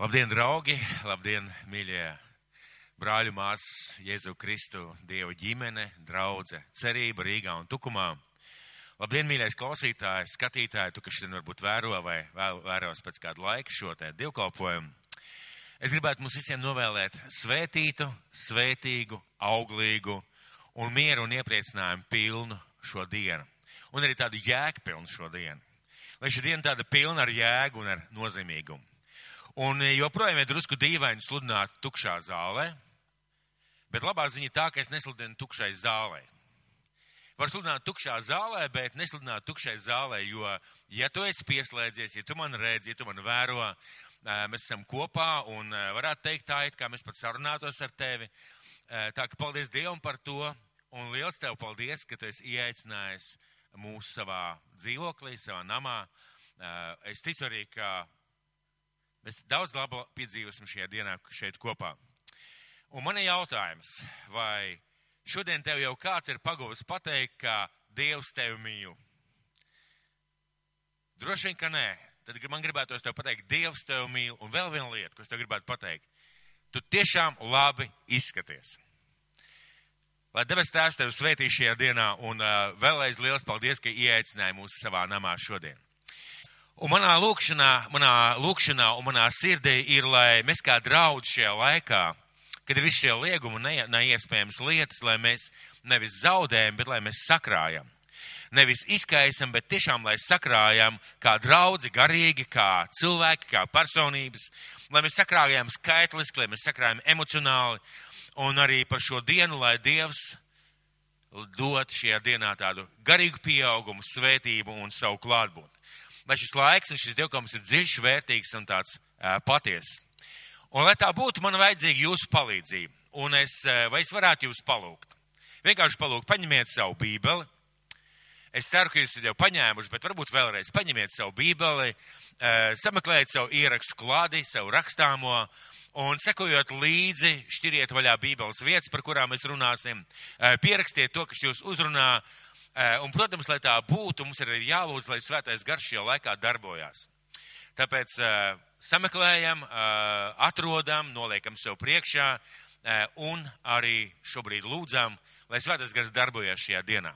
Labdien, draugi! Labdien, mīļie brāļu māsas, Jēzu Kristu, Dieva ģimene, draudze, cerība Rīgā un Tukumā. Labdien, mīļais klausītājs, skatītāji, tu, kas šodien varbūt vēro vai vēros pēc kāda laika šo te divkalpojumu. Es gribētu mums visiem novēlēt svētītu, svētīgu, auglīgu un mieru un iepriecinājumu pilnu šo dienu. Un arī tādu jēgpilnu šo dienu. Lai šī diena tāda pilna ar jēgu un ar nozīmīgumu. Un joprojām ir drusku dīvaini sludināt tukšā zālē, bet labā ziņa tā, ka es nesludinu tukšai zālē. Var sludināt tukšā zālē, bet nesludināt tukšai zālē, jo, ja tu esi pieslēdzies, ja tu man redzi, ja tu man vēro, mēs esam kopā un varētu teikt tā, it kā mēs pat sarunātos ar tevi. Tā ka paldies Dievam par to un liels tev paldies, ka tu esi ieaicinājis mūs savā dzīvoklī, savā namā. Es ticu arī, ka mēs daudz laba piedzīvosim šajā dienā šeit kopā. Un man ir jautājums, vai šodien tev jau kāds ir pagovis pateikt, ka Dievs tevi mīl? Droši vien, ka nē. Tad man gribētos tev pateikt, Dievs tevi mīl. Un vēl viena lieta, ko es tev gribētu pateikt. Tu tiešām labi izskaties. Lai debes tēvs tevi svētī šajā dienā un uh, vēlreiz liels paldies, ka ieaicināji mūs savā namā šodien. Un manā lūkšanā, manā lūkšanā un manā sirdī ir, lai mēs kā draudz šajā laikā, kad ir visi šie liegumi un ne, neiespējams lietas, lai mēs nevis zaudējam, bet lai mēs sakrājam. Nevis izkaisam, bet tiešām, lai sakrājam kā draudzi, garīgi, kā cilvēki, kā personības, lai mēs sakrājam skaitliski, lai mēs sakrājam emocionāli, un arī par šo dienu, lai Dievs dot šajā dienā tādu garīgu pieaugumu, svētību un savu klātbūtni. Lai šis laiks un šis dievkams ir dziļš, vērtīgs un tāds uh, patiess. Un lai tā būtu, man vajadzīga jūsu palīdzība. Un es, uh, vai es varētu jūs palūgt? Vienkārši palūgt, paņemiet savu bībeli. Es ceru, ka jūs jau paņēmuši, bet varbūt vēlreiz paņemiet savu bībeli, uh, sameklējiet savu ierakstu klādi, savu rakstāmo, un sekojot līdzi, šķiriet vaļā bībeles vietas, par kurām mēs runāsim, pierakstiet to, kas jūs uzrunā, un, protams, lai tā būtu, mums ir jālūdz, lai svētais garš šajā laikā darbojās. Tāpēc sameklējam, atrodam, noliekam sev priekšā un arī šobrīd lūdzam, lai svētais gars darbojas šajā dienā.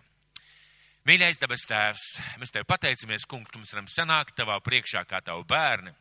Mīļais dabas tēvs, mēs tev pateicamies, kungs, ka mums varam sanākt tavā priekšā kā tavu bērni.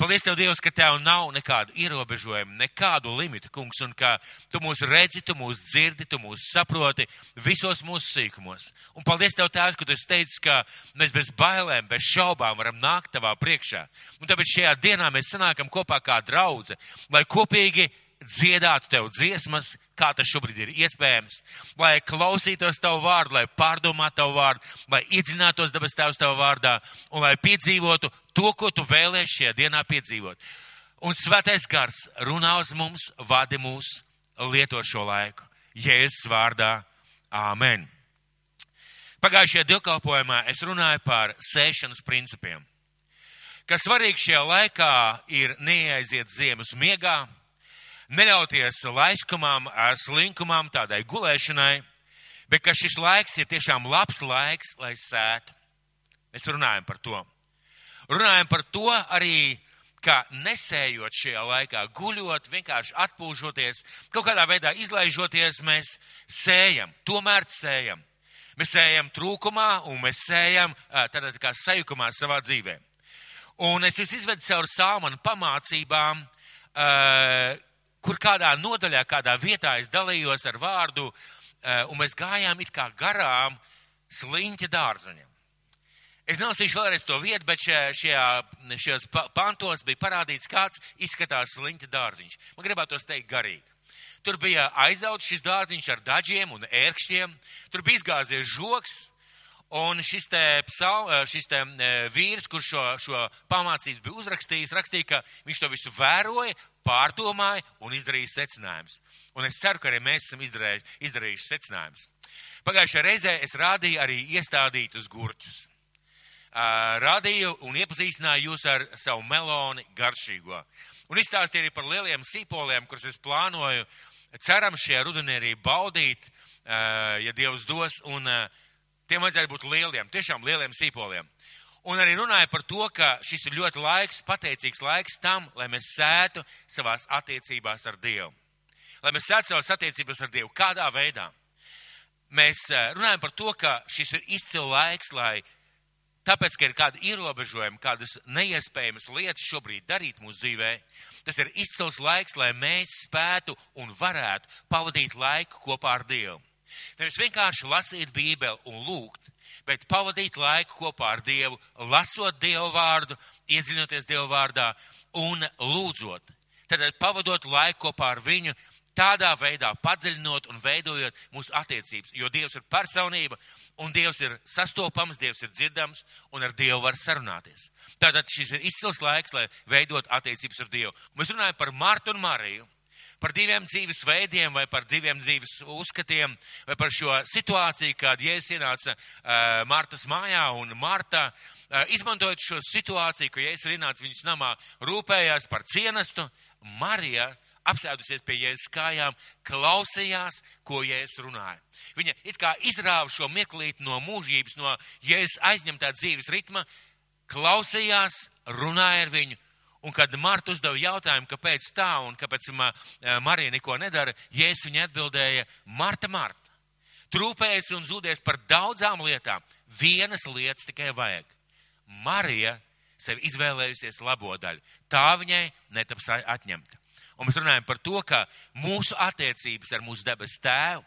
Paldies, Tev, Dievs, ka Tev nav nekādu ierobežojumu, nekādu limitu, kungs, un ka Tu mūs redzi, Tu mūs dzirdi, Tu mūs saproti visos mūsu sīkumos. Un paldies Tev, Tēvs, ka Tu esi teicis, ka mēs bez bailēm, bez šaubām varam nākt Tavā priekšā. Un tāpēc šajā dienā mēs sanākam kopā kā draudze, lai kopīgi dziedātu Tev dziesmas, kā tas šobrīd ir iespējams, lai klausītos Tavu vārdu, lai pārdomātu Tavu vārdu, lai iedzinātos dabas Tēvs Tavu vārdā un lai piedzīvotu to, ko Tu vēlēsi šajā dienā piedzīvot. Un svētais gars runā uz mums, vadi mūs, lieto šo laiku. Jēzus vārdā. Āmen. Pagājušajā divkalpojumā es runāju par sēšanas principiem. Kas svarīgi šajā laikā ir neaiziet ziemas miegā, neļauties laiskumam, slinkumam, tādai gulēšanai, bet ka šis laiks ir tiešām labs laiks, lai sētu. Mēs runājam par to. Runājam par to arī, ka nesējot šajā laikā, guļot, vienkārši atpūšoties, kaut kādā veidā izlaižoties, mēs sējam, tomēr sējam. Mēs sējam trūkumā un mēs sējam tādā kā sajukumā savā dzīvē. Un es jūs izvedu caur salmanu pamācībām, kur kādā nodaļā, kādā vietā es dalījos ar vārdu, un mēs gājām it kā garām sliņķa dārzaņam. Es nelasīšu vēlreiz to vietu, bet šajā, šajos pantos bija parādīts, kāds izskatās sliņķa dārziņš. Man gribētos teikt garīgi. Tur bija aizauts šis dārziņš ar daļiem un ērkšķiem, tur bija izgāzies žoks, un šis te, psal, šis te vīrs, kurš šo, šo pamācības bija uzrakstījis, rakstīja, ka viņš to visu vēroja, pārdomāja un izdarīja secinājumus. Un es ceru, ka arī mēs esam izdarījuši, izdarījuši secinājumus. Pagājušajā reizē es rādīju arī iestādītus gurķus. Radīju un iepazīstināju jūs ar savu meloni garšīgo. Un izstāstīju arī par lieliem sīpoliem, kurus es plānoju, ceram šajā rudenī arī baudīt, ja Dievs dos, un tiem vajadzētu būt lieliem, tiešām lieliem sīpoliem. Un arī runāja par to, ka šis ir ļoti laiks, pateicīgs laiks tam, lai mēs sētu savās attiecībās ar Dievu. Lai mēs sētu savās attiecībās ar Dievu. Kādā veidā? Mēs runājam par to, ka šis ir izcils laiks, lai tāpēc, ka ir kādi ierobežojumi, kādas neiespējamas lietas šobrīd darīt mūsu dzīvē, tas ir izcils laiks, lai mēs spētu un varētu pavadīt laiku kopā ar Dievu. Nevis vienkārši lasīt Bībeli un lūgt, bet pavadīt laiku kopā ar Dievu, lasot Dievu vārdu, iedziļinoties Dievu vārdā un lūdzot. Tad pavadot laiku kopā ar viņu, tādā veidā padziļinot un veidojot mūsu attiecības. Jo Dievs ir personība, un Dievs ir sastopams, Dievs ir dzirdams, un ar Dievu var sarunāties. Tātad šis ir izcils laiks, lai veidot attiecības ar Dievu. Mēs runājam par Martu un Mariju, par diviem dzīves veidiem, vai par diviem dzīves uzskatiem, vai par šo situāciju, kad Jēzus ienāca uh, Martas mājā, un Marta, uh, izmantojot šo situāciju, ka Jēzus ir ienācis viņas namā, rūpējās par cienestu, Marija apsēdusies pie Jēzus kājām, klausījās, ko Jēzus runāja. Viņa it kā izrāva šo mirklīti no mūžības, no Jēzus aizņemtā dzīves ritma, klausījās, runāja ar viņu. Un kad Marta uzdeva jautājumu, kāpēc tā un kāpēc Marija neko nedara, Jēzus viņai atbildēja, Marta, Marta, trūpējas un zūdies par daudzām lietām, vienas lietas tikai vajag. Marija sev izvēlējusies labo daļu. Tā viņai netaps atņemta. Un mēs runājam par to, ka mūsu attiecības ar mūsu debes tēvu,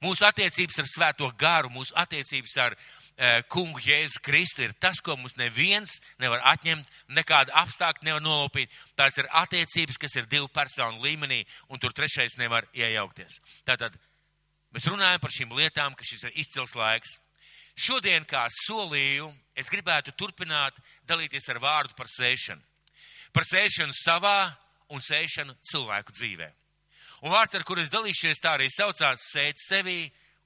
mūsu attiecības ar svēto garu, mūsu attiecības ar e, kungu Jēzu Kristu ir tas, ko mums neviens nevar atņemt, nekāda apstākļa nevar nolopīt. Tās ir attiecības, kas ir divu personu līmenī, un tur trešais nevar iejaukties. Tātad mēs runājam par šīm lietām, ka šis ir izcils laiks. Šodien, kā solīju, es gribētu turpināt dalīties ar vārdu par sēšanu. Par sēšanu savā un sēšanu cilvēku dzīvē. Un vārds, ar kuru es dalīšos, tā arī saucās sēt sevi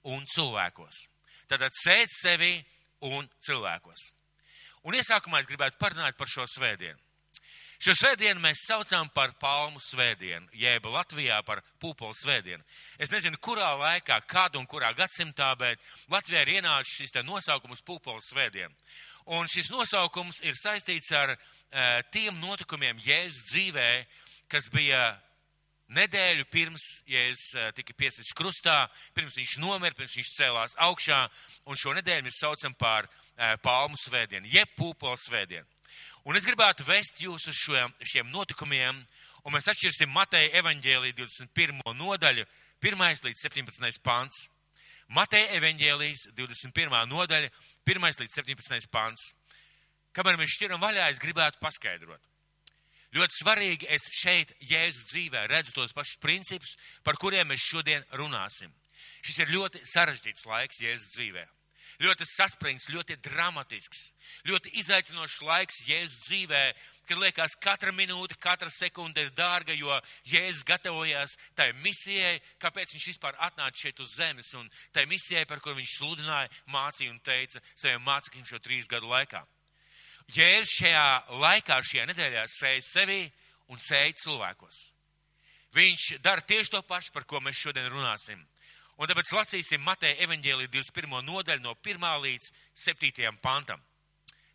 un cilvēkos. Tātad sēt sevi un cilvēkos. Un iesākumā es gribētu parunāt par šo svētdienu. Šo svētdienu mēs saucam par palmu svētdienu, jeb Latvijā par pūpolu svētdienu. Es nezinu, kurā laikā, kādu un kurā gadsimtā, bet Latvijā ir ienācis šis nosaukums pūpolu svētdienu. Un šis nosaukums ir saistīts ar e, tiem notikumiem Jēzus dzīvē, kas bija nedēļu pirms Jēzus tika piesits krustā, pirms viņš nomira, pirms viņš cēlās augšā, un šo nedēļu mēs saucam par palmu svētdienu, jeb pūpolu svētdienu. Un es gribētu vest jūs uz šiem, šiem notikumiem, un mēs atšķirsim Mateja evaņģēlī 21. nodaļu, 1. līdz 17. pants. Mateja evaņģēlīs 21. nodaļa, 1. līdz 17. pants. Kamēr mēs šķiram vaļā, es gribētu paskaidrot. Ļoti svarīgi es šeit, Jēzus dzīvē, redzu tos pašus principus, par kuriem mēs šodien runāsim. Šis ir ļoti sarežģīts laiks Jēzus dzīvē. Ļoti saspringts, ļoti dramatisks, ļoti izaicinošs laiks Jēzus dzīvē, kad liekas, katra minūte, katra sekunde ir dārga, jo Jēzus gatavojās tai misijai, kāpēc viņš vispār atnāca šeit uz zemes, un tai misijai, par kuru viņš sludināja, mācīja un teica saviem mācekļiem šo trīs gadu laikā. Jēzus šajā laikā, šajā nedēļā sēž sevi un sēž cilvēkos. Viņš dara tieši to pašu, par ko mēs šodien runāsim. Un tāpēc lasīsim Mateja evaņģēlī 21. nodaļu no 1. līdz 7. pantam.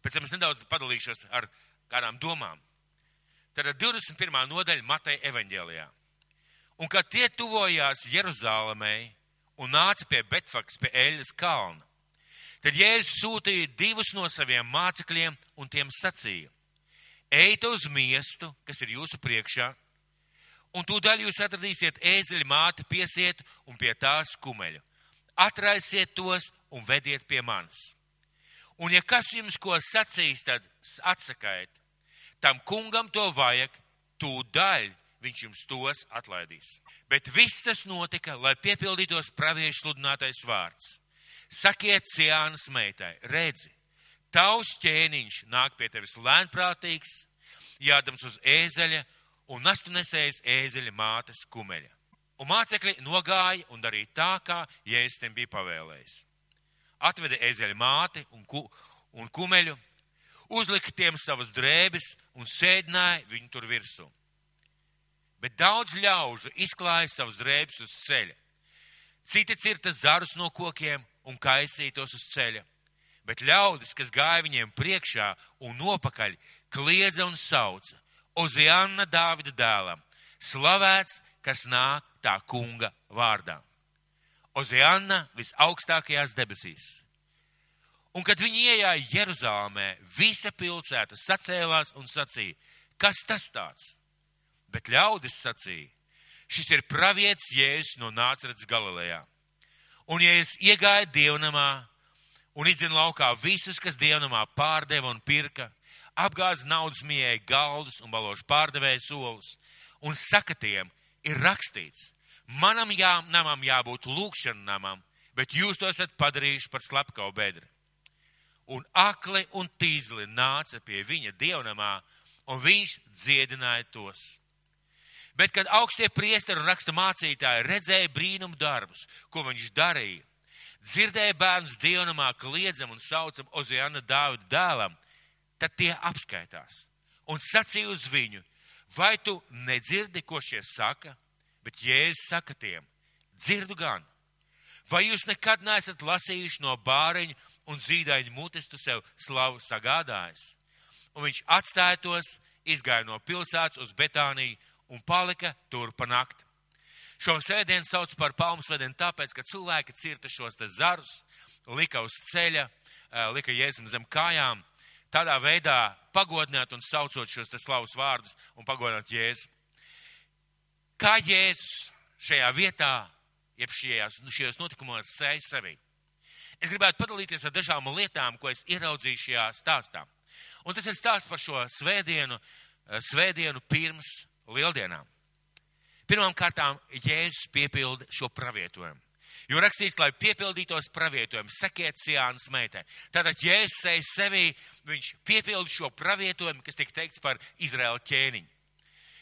Pēc tam es nedaudz padalīšos ar kādām domām. Tad 21. nodaļa Mateja evaņģēlijā. Un kad tie tuvojās Jeruzalemē un nāca pie Betfaks, pie Eļas kalna, Tad Jēzus sūtīja divus no saviem mācekļiem un tiem sacīja: Ejiet uz miestu, kas ir jūsu priekšā, un tūdaļ jūs atradīsiet ēzeļa māti piesiet un pie tās kumeļu. Atraisiet tos un vediet pie manis. Un ja kas jums ko sacīs, tad atsakaiet. Tam kungam to vajag, tūdaļ viņš jums tos atlaidīs. Bet viss tas notika, lai piepildītos praviešu sludinātais vārds Sakiet Ciānas meitai, redzi, tavs ķēniņš nāk pie tevis lēnprātīgs, jādams uz ēzeļa un nastu nesējis ēzeļa mātes kumeļa. Un mācekļi nogāja un darīja tā, kā Jēzus tiem bija pavēlējis. Atveda ēzeļa māti un, ku, un kumeļu, uzlika tiem savas drēbes un sēdināja viņu tur virsū. Bet daudz ļaužu izklāja savas drēbes uz ceļa. Citi cirta zarus no kokiem un kaisītos uz ceļa. bet ļaudis, kas gāja viņiem priekšā un nopakaļ, kliedza un sauca. Ozianna Dāvida dēlam, slavēts, kas nāk tā kunga vārdā. Ozianna visaugstākajās debesīs. Un kad viņi iejāja Jeruzālēmē, visa pilsēta sacēlās un sacīja, kas tas tāds? Bet ļaudis sacīja, šis ir pravietis Jēzus no Nācerets Galilejā. Un ja es iegāju dievnamā un izdzinu laukā visus, kas dievnamā pārdeva un pirka, apgāz naudas mijai galdus un balošu pārdevēju solus, un saka tiem, ir rakstīts, manam jā, namam jābūt lūkšana namam, bet jūs to esat padarījuši par slepkavu bedri. Un akli un tīzli nāca pie viņa dievnamā, un viņš dziedināja tos. Bet, kad augstie priesteri un raksta mācītāji redzēja brīnumu darbus, ko viņš darīja, dzirdēja bērnus dievnamā kliedzam un saucam Ozijana Dāvida dēlam, tad tie apskaitās un sacīja uz viņu, vai tu nedzirdi, ko šie saka? Bet Jēzus saka tiem, dzirdu gan. Vai jūs nekad neesat lasījuši no bāriņu un zīdaiņu mutes tu sev slavu sagādājis? Un viņš atstāja tos, izgāja no pilsētas uz Betāniju un palika tur pa nakti. Šo svētdienu sauc par palmu svētdienu tāpēc, ka cilvēki cirta šos te zarus, lika uz ceļa, lika jēzum zem kājām tādā veidā pagodināt un saucot šos te slavus vārdus un pagodināt Jēzu. Kā Jēzus šajā vietā, jeb šajās, nu, šajos notikumos sēž sevi? Es gribētu padalīties ar dažām lietām, ko es ieraudzīju šajā stāstā. Un tas ir stāsts par šo svētdienu, svētdienu pirms lieldienām. Pirmām kārtām Jēzus piepilda šo pravietojumu. Jo rakstīts, lai piepildītos pravietojumu, sakiet Sijānas meitai. Tātad, seju sevī, viņš piepilda šo pravietojumu, kas tika teikts par Izraēla ķēniņu.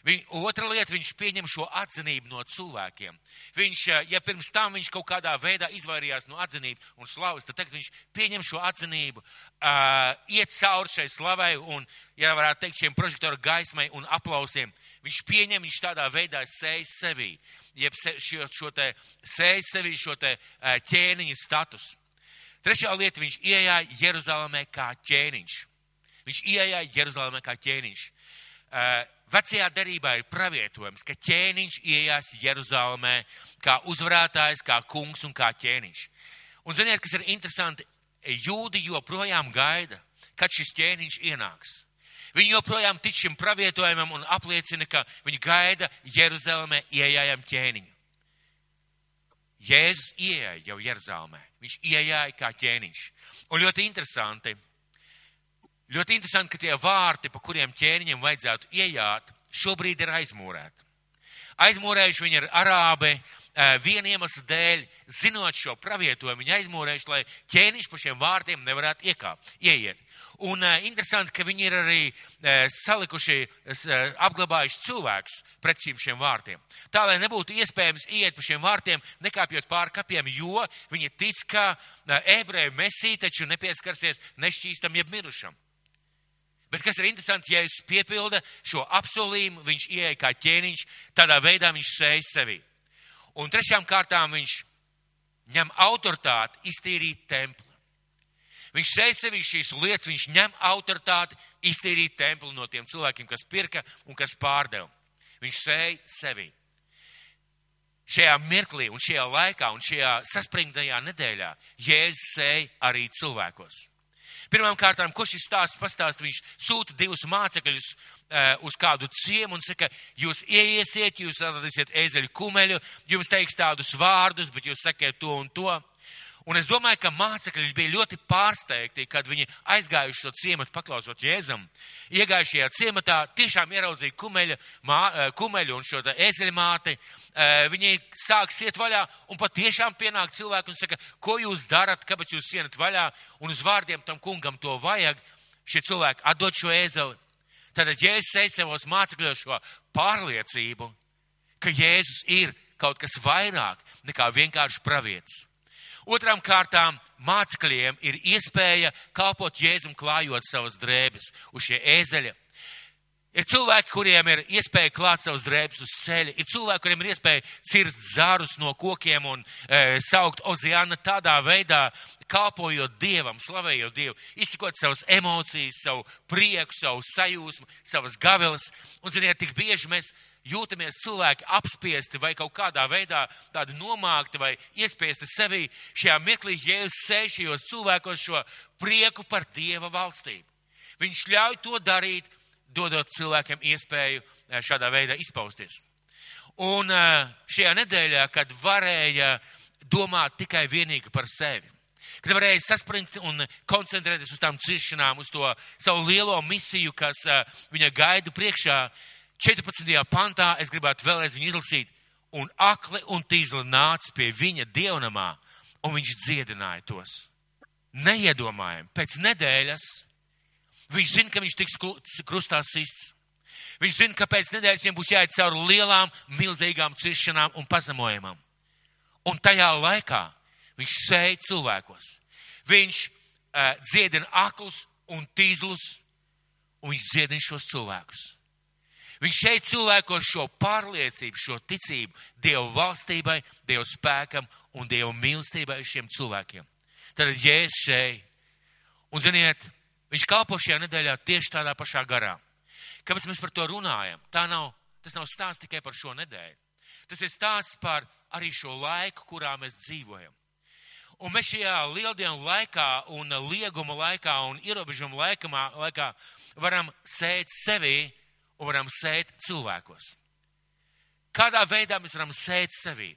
Viņ, otra lieta, viņš pieņem šo atzinību no cilvēkiem. Viņš, eh, ja pirms tam viņš kaut kādā veidā izvairījās no atzinības un slavas, tad tagad viņš pieņem šo atzinību, uh, iet cauri šai slavai un, ja varētu teikt, šiem prožektoru gaismai un aplausiem. Viņš pieņem, viņš tādā veidā sēž sevī, jeb se, šo, šo te sēž sevī šo te uh, ķēniņa status. Trešā lieta, viņš iejāja Jeruzalemē kā ķēniņš. Viņš iejāja Jeruzalemē kā ķēniņš. Uh, Vecajā derībā ir pravietojums, ka ķēniņš iejās Jeruzalemē kā uzvarētājs, kā kungs un kā ķēniņš. Un ziniet, kas ir interesanti, jūdi joprojām gaida, kad šis ķēniņš ienāks. Viņi joprojām tic šim pravietojumam un apliecina, ka viņi gaida Jeruzalemē ieejam ķēniņu. Jēzus ieeja jau Jeruzalemē. Viņš ieeja kā ķēniņš. Un ļoti interesanti, Ļoti interesanti, ka tie vārti, pa kuriem ķēniņam vajadzētu iejāt, šobrīd ir aizmūrēti. Aizmūrējuši viņi ir arābi eh, viena iemesla dēļ, zinot šo pravietojumu, viņi aizmūrējuši, lai ķēniņš pa šiem vārtiem nevarētu iekāpt, ieiet. Un uh, interesanti, ka viņi ir arī uh, salikuši, apglabājuši cilvēkus pret šīm šiem vārtiem. Tā, lai nebūtu iespējams iet pa šiem vārtiem, nekāpjot pāri kapiem, jo viņi tic, ka ebreju mesī taču nepieskarsies nešķīstam jeb mirušam. Bet kas ir interesanti, ja es piepilda šo apsolījumu, viņš ieeja kā ķēniņš, tādā veidā viņš sēž sevi. Un trešām kārtām viņš ņem autoritāti iztīrīt templi. Viņš sēž sevi šīs lietas, viņš ņem autoritāti iztīrīt templi no tiem cilvēkiem, kas pirka un kas pārdeva. Viņš sēž sevi. Šajā mirklī un šajā laikā un šajā saspringtajā nedēļā Jēzus sēž arī cilvēkos. Pirmām kārtām, ko šis stāsts pastāst, viņš sūta divus mācekļus uh, uz kādu ciemu un saka, jūs ieiesiet, jūs atradīsiet ēzeļu kumeļu, jums teiks tādus vārdus, bet jūs sakiet to un to. Un es domāju, ka mācekļi bija ļoti pārsteigti, kad viņi aizgājuši šo ciematu paklausot Jēzum. Iegājušajā ciematā tiešām ieraudzīja kumeļa, mā, eh, kumeļu un šo ezeļmāti. Eh, viņi sāk siet vaļā un patiešām pienāk cilvēki un saka, ko jūs darat, kāpēc jūs sienat vaļā un uz vārdiem tam kungam to vajag. Šie cilvēki atdod šo ēzeli. Tātad Jēzus ej savos mācekļos šo pārliecību, ka Jēzus ir kaut kas vairāk nekā vienkārši pravietis. Otrām kārtām mācekļiem ir iespēja kalpot Jēzum klājot savas drēbes uz šie ēzeļa. Ir cilvēki, kuriem ir iespēja klāt savus drēbes uz ceļa, ir cilvēki, kuriem ir iespēja cirst zārus no kokiem un e, saukt oziāna tādā veidā, kalpojot Dievam, slavējot Dievu, izsakot savas emocijas, savu prieku, savu sajūsmu, savas gavelas. Un, ziniet, tik bieži mēs jūtamies cilvēki apspiesti vai kaut kādā veidā tādi nomākti vai iespiesti sevī. Šajā mirklī Jēzus sēž šajos cilvēkos šo prieku par Dieva valstību. Viņš ļauj to darīt dodot cilvēkiem iespēju eh, šādā veidā izpausties. Un eh, šajā nedēļā, kad varēja domāt tikai vienīgi par sevi, kad varēja saspringt un koncentrēties uz tām ciešanām, uz to savu lielo misiju, kas eh, viņa gaida priekšā, 14. pantā es gribētu vēlreiz viņu izlasīt, un akli un tīzli nāca pie viņa dievnamā, un viņš dziedināja tos. Neiedomājami, pēc nedēļas Viņš zina, ka viņš tiks krustā sists. Viņš zina, ka pēc nedēļas viņam būs jāiet cauri lielām, milzīgām ciešanām un pazemojumam. Un tajā laikā viņš sēž cilvēkos. Viņš uh, dziedina aklus un tīzlus, un viņš dziedina šos cilvēkus. Viņš šeit cilvēkos šo pārliecību, šo ticību Dievu valstībai, Dievu spēkam un Dievu mīlestībai šiem cilvēkiem. Tad Jēzus šeit. Un ziniet, Viņš kalpo šajā nedēļā tieši tādā pašā garā. Kāpēc mēs par to runājam? Tā nav, tas nav stāsts tikai par šo nedēļu. Tas ir stāsts par arī šo laiku, kurā mēs dzīvojam. Un mēs šajā lieldienu laikā un lieguma laikā un ierobežuma laikamā, laikā varam sēt sevī un varam sēt cilvēkos. Kādā veidā mēs varam sēt sevī?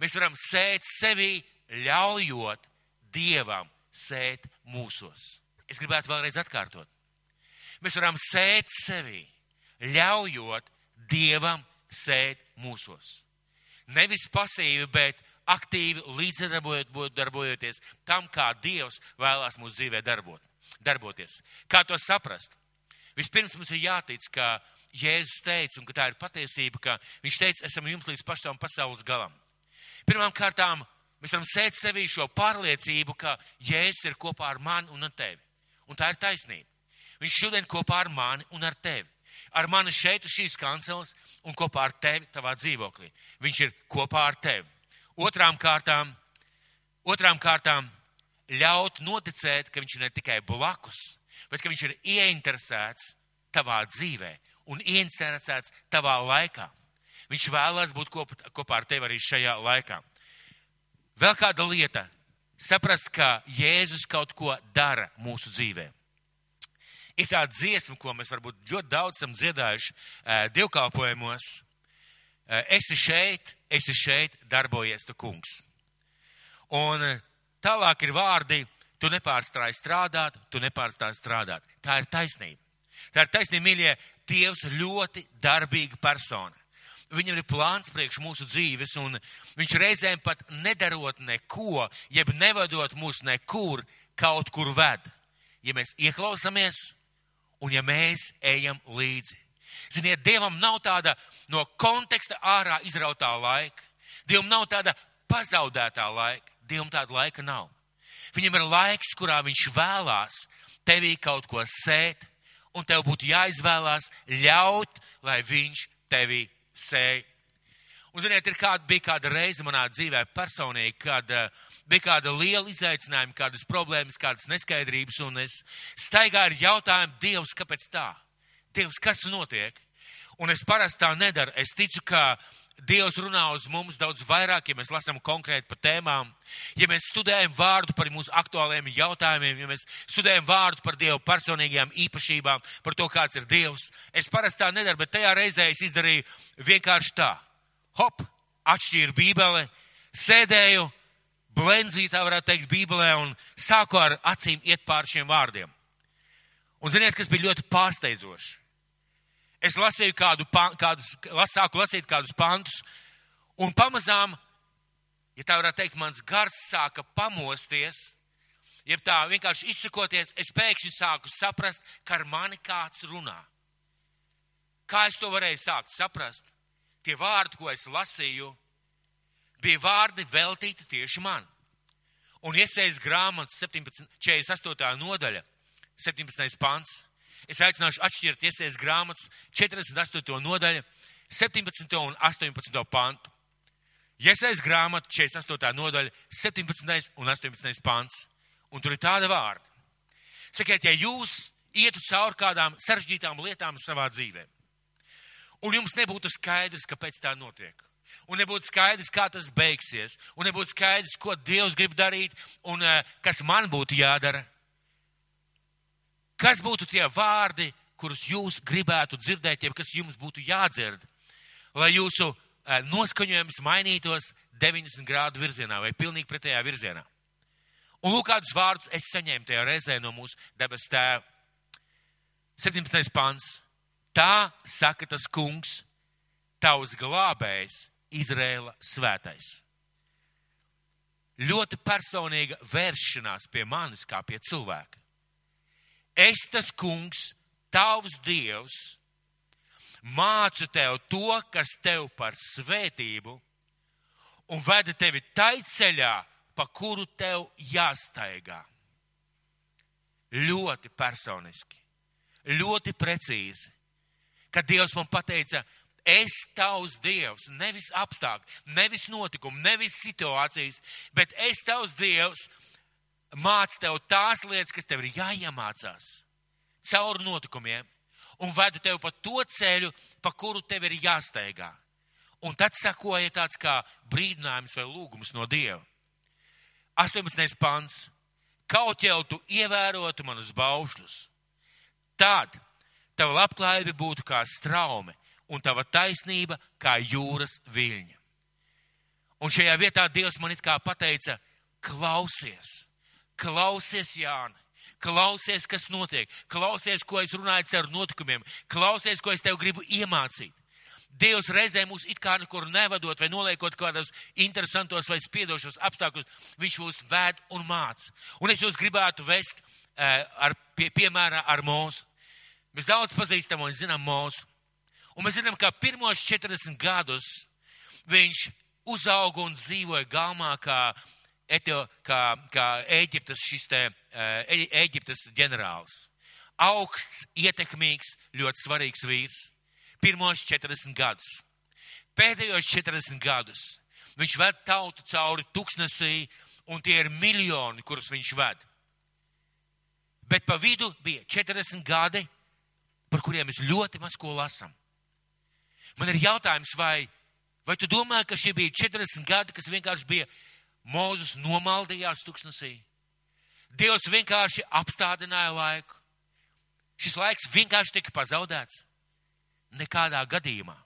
Mēs varam sēt sevī, ļaujot Dievam sēt mūsos. Es gribētu vēlreiz atkārtot. Mēs varam sēt sevi, ļaujot Dievam sēt mūsos. Nevis pasīvi, bet aktīvi līdzdarbojoties tam, kā Dievs vēlās mūsu dzīvē darbot, darboties. Kā to saprast? Vispirms mums ir jātic, ka Jēzus teica, un ka tā ir patiesība, ka viņš teica, esam jums līdz pašām pasaules galam. Pirmām kārtām mēs varam sēt sevī šo pārliecību, ka Jēzus ir kopā ar mani un ar tevi. Un tā ir taisnība. Viņš šodien kopā ar mani un ar tevi. Ar mani šeit uz šīs kanceles un kopā ar tevi tavā dzīvoklī. Viņš ir kopā ar tevi. Otrām kārtām, otrām kārtām ļaut noticēt, ka viņš ir ne tikai blakus, bet ka viņš ir ieinteresēts tavā dzīvē un ieinteresēts tavā laikā. Viņš vēlās būt kopā, kopā ar tevi arī šajā laikā. Vēl kāda lieta saprast, ka Jēzus kaut ko dara mūsu dzīvē. Ir tāda dziesma, ko mēs varbūt ļoti daudz esam dziedājuši uh, dievkalpojumos. Uh, esi šeit, esi šeit, darbojies tu kungs. Un uh, tālāk ir vārdi, tu nepārstāji strādāt, tu nepārstāji strādāt. Tā ir taisnība. Tā ir taisnība, mīļie, Dievs ļoti darbīga persona. Viņam ir plāns priekš mūsu dzīves, un viņš reizēm pat nedarot neko, jeb nevadot mūs nekur, kaut kur ved. Ja mēs ieklausāmies un ja mēs ejam līdzi. Ziniet, Dievam nav tāda no konteksta ārā izrautā laika. Dievam nav tāda pazaudētā laika. Dievam tāda laika nav. Viņam ir laiks, kurā viņš vēlās tevī kaut ko sēt, un tev būtu jāizvēlās ļaut, lai viņš tevī sēj. Un, ziniet, ir kāda, bija kāda reize manā dzīvē personīgi, kad uh, bija kāda liela izaicinājuma, kādas problēmas, kādas neskaidrības, un es staigāju ar jautājumu, Dievs, kāpēc tā? Dievs, kas notiek? Un es parasti tā nedaru. Es ticu, ka Dievs runā uz mums daudz vairāk, ja mēs lasām konkrēti par tēmām, ja mēs studējam vārdu par mūsu aktuāliem jautājumiem, ja mēs studējam vārdu par Dievu personīgajām īpašībām, par to, kāds ir Dievs. Es parasti tā nedaru, bet tajā reizē es izdarīju vienkārši tā. Hop, atšķīru bībeli, sēdēju, blenzīju, tā varētu teikt, bībelē un sāku ar acīm iet pār šiem vārdiem. Un ziniet, kas bija ļoti pārsteidzoši? Es lasīju kādu, kādus, sāku lasīt kādus pantus, un pamazām, ja tā varētu teikt, mans gars sāka pamosties, jeb tā vienkārši izsakoties, es pēkšņi sāku saprast, ka ar mani kāds runā. Kā es to varēju sākt saprast? Tie vārdi, ko es lasīju, bija vārdi veltīti tieši man. Un iesaist grāmatas 17, 48. nodaļa, 17. pants. Es aicināšu atšķirt iesaist grāmatas 48. nodaļu, 17. un 18. pantu. Iesaist grāmatu 48. nodaļa, 17. un 18. pants. Un tur ir tāda vārda. Sakiet, ja jūs ietu cauri kādām sarežģītām lietām savā dzīvē, un jums nebūtu skaidrs, kāpēc tā notiek, un nebūtu skaidrs, kā tas beigsies, un nebūtu skaidrs, ko Dievs grib darīt, un uh, kas man būtu jādara, kas būtu tie vārdi, kurus jūs gribētu dzirdēt, ja kas jums būtu jādzird, lai jūsu uh, noskaņojums mainītos 90 grādu virzienā vai pilnīgi pretējā virzienā. Un lūk, kādus vārdus es saņēmu tajā reizē no mūsu debes tēva. 17. pants. Tā saka tas kungs, tavs glābējs, Izrēla svētais. Ļoti personīga vēršanās pie manis kā pie cilvēka. Es tas kungs, tavs dievs, mācu tev to, kas tev par svētību, un veda tevi taiceļā, pa kuru tev jāstaigā. Ļoti personiski, ļoti precīzi, kad Dievs man pateica, es tavs Dievs, nevis apstākļi, nevis notikumi, nevis situācijas, bet es tavs Dievs mācu tev tās lietas, kas tev ir jāiemācās caur notikumiem un vedu tev pa to ceļu, pa kuru tev ir jāsteigā. Un tad sakoja tāds kā brīdinājums vai lūgums no Dieva. 18. pants. Kaut jau tu ievērotu manus baušļus, tad tava labklājība būtu kā straume un tava taisnība kā jūras viļņa. Un šajā vietā Dievs man it kā pateica, klausies, klausies, Jāni, klausies, kas notiek, klausies, ko es runāju ar notikumiem, klausies, ko es tev gribu iemācīt. Dievs reizē mūs it kā nekur nevadot vai noliekot kādos interesantos vai spiedošos apstākļus, viņš mūs ved un māca. Un es jūs gribētu vest uh, ar, pie, piemēra ar mūsu. Mēs daudz pazīstam un zinām mūsu. Un mēs zinām, ka pirmos 40 gadus viņš uzauga un dzīvoja galmā kā, etio, kā, kā Ēģiptes šis te, uh, Ēģiptes ģenerālis. Augsts, ietekmīgs, ļoti svarīgs vīrs pirmos 40 gadus. Pēdējos 40 gadus viņš ved tautu cauri tuksnesī, un tie ir miljoni, kurus viņš ved. Bet pa vidu bija 40 gadi, par kuriem mēs ļoti maz ko lasām. Man ir jautājums, vai, vai tu domā, ka šie bija 40 gadi, kas vienkārši bija Mūzus nomaldījās tuksnesī? Dievs vienkārši apstādināja laiku. Šis laiks vienkārši tika pazaudēts. Nekādā gadījumā.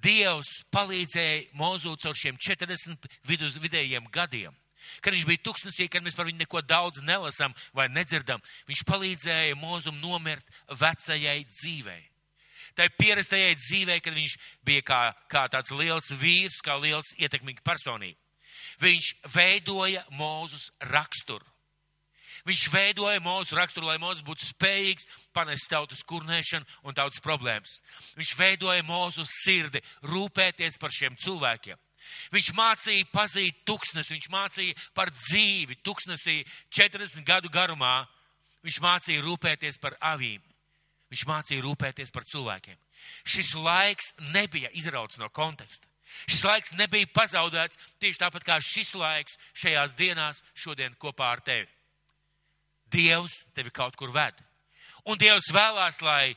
Dievs palīdzēja Mozūts ar šiem 40 vidus, vidējiem gadiem. Kad viņš bija tuksnesī, kad mēs par viņu neko daudz nelasām vai nedzirdam, viņš palīdzēja Mozum nomirt vecajai dzīvei. Tai pierastajai dzīvei, kad viņš bija kā, kā tāds liels vīrs, kā liels ietekmīgs personība. Viņš veidoja Mozus raksturu. Viņš veidoja mūsu raksturu, lai mūsu būtu spējīgs panest tautas kurnēšanu un tautas problēmas. Viņš veidoja mūsu sirdi, rūpēties par šiem cilvēkiem. Viņš mācīja pazīt tuksnes, viņš mācīja par dzīvi tuksnesī 40 gadu garumā. Viņš mācīja rūpēties par avīm. Viņš mācīja rūpēties par cilvēkiem. Šis laiks nebija izrauts no konteksta. Šis laiks nebija pazaudēts tieši tāpat kā šis laiks šajās dienās šodien kopā ar tevi. Dievs tevi kaut kur ved. Un Dievs vēlās, lai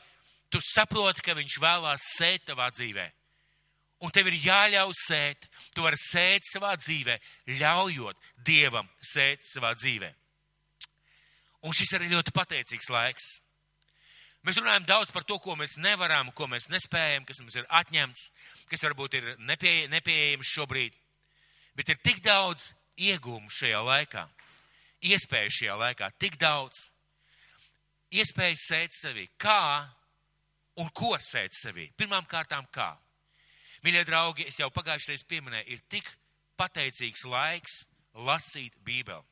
tu saproti, ka Viņš vēlās sēt tavā dzīvē. Un tev ir jāļauj sēt. Tu vari sēt savā dzīvē, ļaujot Dievam sēt savā dzīvē. Un šis ir ļoti pateicīgs laiks. Mēs runājam daudz par to, ko mēs nevaram, ko mēs nespējam, kas mums ir atņemts, kas varbūt ir nepie, nepieejams šobrīd. Bet ir tik daudz iegūmu šajā laikā iespēju šajā laikā, tik daudz iespēju sēt sevi. Kā un ko sēt sevi? Pirmām kārtām kā? Mīļie draugi, es jau pagājušajā pieminēju, ir tik pateicīgs laiks lasīt Bībeli.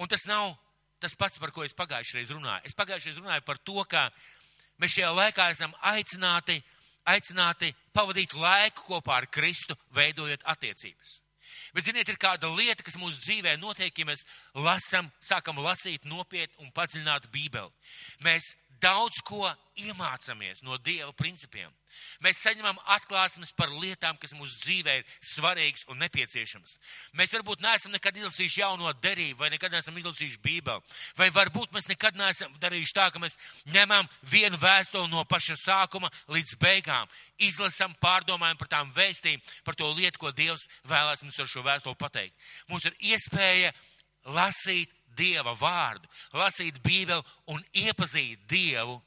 Un tas nav tas pats, par ko es pagājušajā runāju. Es pagājušajā runāju par to, ka mēs šajā laikā esam aicināti, aicināti pavadīt laiku kopā ar Kristu, veidojot attiecības. Bet, ziniet, ir kāda lieta, kas mūsu dzīvē notiek, ja mēs lasam, sākam lasīt nopietni un padziļināt Bībeli. Mēs daudz ko iemācāmies no Dieva principiem. Mēs saņemam atklāsmes par lietām, kas mūsu dzīvē ir svarīgas un nepieciešamas. Mēs varbūt neesam nekad izlasījuši jauno derību, vai nekad neesam izlasījuši Bībeli, vai varbūt mēs nekad neesam darījuši tā, ka mēs ņemam vienu vēstuli no paša sākuma līdz beigām, izlasam, pārdomājam par tām vēstīm, par to lietu, ko Dievs vēlēs mums ar šo vēstuli pateikt. Mums ir iespēja lasīt Dieva vārdu, lasīt Bībeli un iepazīt Dievu,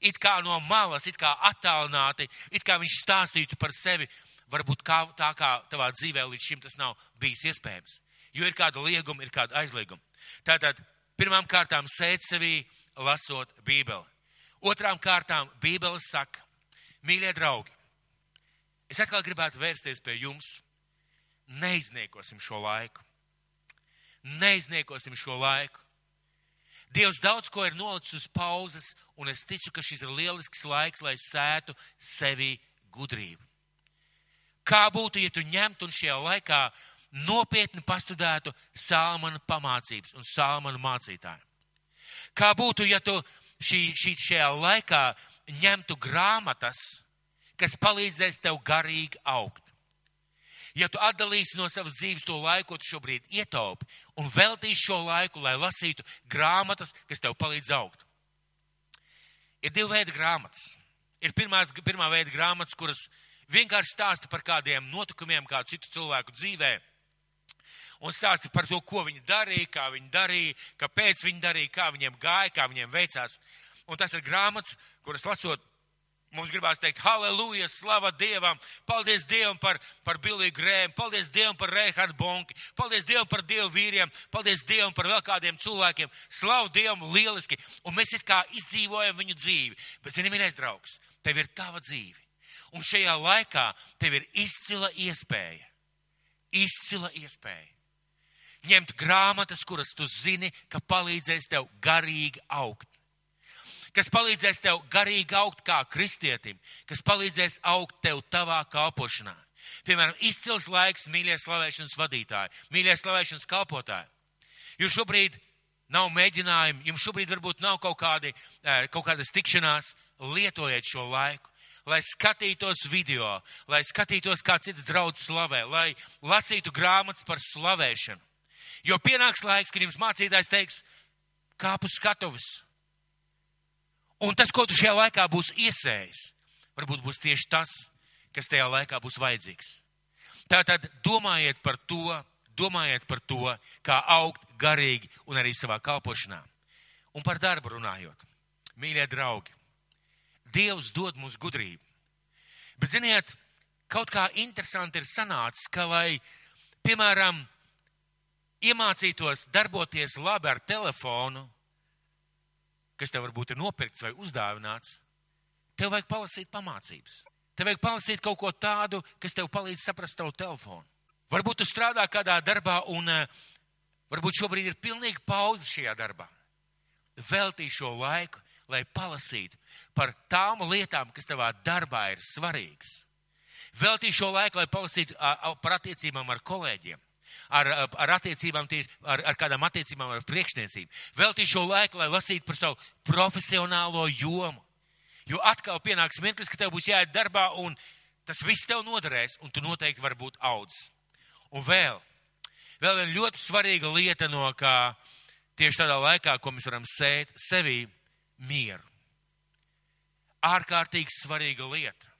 it kā no malas, it kā attālināti, it kā viņš stāstītu par sevi, varbūt kā, tā kā tavā dzīvē līdz šim tas nav bijis iespējams. Jo ir kāda lieguma, ir kāda aizlieguma. Tātad, pirmām kārtām sēt sevī, lasot Bībeli. Otrām kārtām Bībele saka, mīļie draugi, es atkal gribētu vērsties pie jums, neizniekosim šo laiku neizniekosim šo laiku. Dievs daudz ko ir nolicis uz pauzes, un es ticu, ka šis ir lielisks laiks, lai sētu sevi gudrību. Kā būtu, ja tu ņemtu un šajā laikā nopietni pastudētu Salmana pamācības un Salmana mācītāju? Kā būtu, ja tu šī, šī, šajā laikā ņemtu grāmatas, kas palīdzēs tev garīgi augt? Ja tu atdalīsi no savas dzīves to laiku, ko tu šobrīd ietaupi, un veltīsi šo laiku, lai lasītu grāmatas, kas tev palīdz augt. Ir divi veidi grāmatas. Ir pirmās, pirmā veida grāmatas, kuras vienkārši stāsta par kādiem notikumiem, kādu citu cilvēku dzīvē, un stāsta par to, ko viņi darīja, kā viņi darīja, kāpēc viņi darīja, kā viņiem gāja, kā viņiem veicās. Un tas ir grāmatas, kuras lasot, Mums gribās teikt, halleluja, slava Dievam, paldies Dievam par, par Biliju Grēmu, paldies Dievam par Reihardu Bonki, paldies Dievam par Dievu vīriem, paldies Dievam par vēl kādiem cilvēkiem, slavu Dievam lieliski, un mēs it kā izdzīvojam viņu dzīvi. Bet, zini, mīļais draugs, tev ir tava dzīve, un šajā laikā tev ir izcila iespēja, izcila iespēja. Ņemt grāmatas, kuras tu zini, ka palīdzēs tev garīgi augt kas palīdzēs tev garīgi augt kā kristietim, kas palīdzēs augt tev tavā kalpošanā. Piemēram, izcils laiks, mīļie slavēšanas vadītāji, mīļie slavēšanas kalpotāji. Jūs šobrīd nav mēģinājumi, jums šobrīd varbūt nav kaut, kādi, eh, kaut kādas tikšanās, lietojiet šo laiku, lai skatītos video, lai skatītos, kā cits draudz slavē, lai lasītu grāmatas par slavēšanu. Jo pienāks laiks, kad jums mācītājs teiks, kāp uz skatuves, Un tas, ko tu šajā laikā būsi iesējis, varbūt būs tieši tas, kas tajā laikā būs vajadzīgs. Tātad domājiet par to, domājiet par to, kā augt garīgi un arī savā kalpošanā. Un par darbu runājot. Mīļie draugi, Dievs dod mums gudrību. Bet, ziniet, kaut kā interesanti ir sanācis, ka, lai, piemēram, iemācītos darboties labi ar telefonu, kas tev varbūt ir nopirkts vai uzdāvināts, tev vajag palasīt pamācības. Tev vajag palasīt kaut ko tādu, kas tev palīdz saprast tavu telefonu. Varbūt tu strādā kādā darbā un eh, varbūt šobrīd ir pilnīgi pauze šajā darbā. Veltī šo laiku, lai palasītu par tām lietām, kas tavā darbā ir svarīgas. Veltī šo laiku, lai palasītu par attiecībām ar kolēģiem ar, ar attiecībām, tieši, ar, ar kādām attiecībām ar priekšniecību. Veltīšu šo laiku, lai lasītu par savu profesionālo jomu. Jo atkal pienāks mirklis, ka tev būs jāiet darbā, un tas viss tev noderēs, un tu noteikti vari būt audzis. Un vēl, vēl viena ļoti svarīga lieta no kā tieši tādā laikā, ko mēs varam sēt sevī mieru. Ārkārtīgi svarīga lieta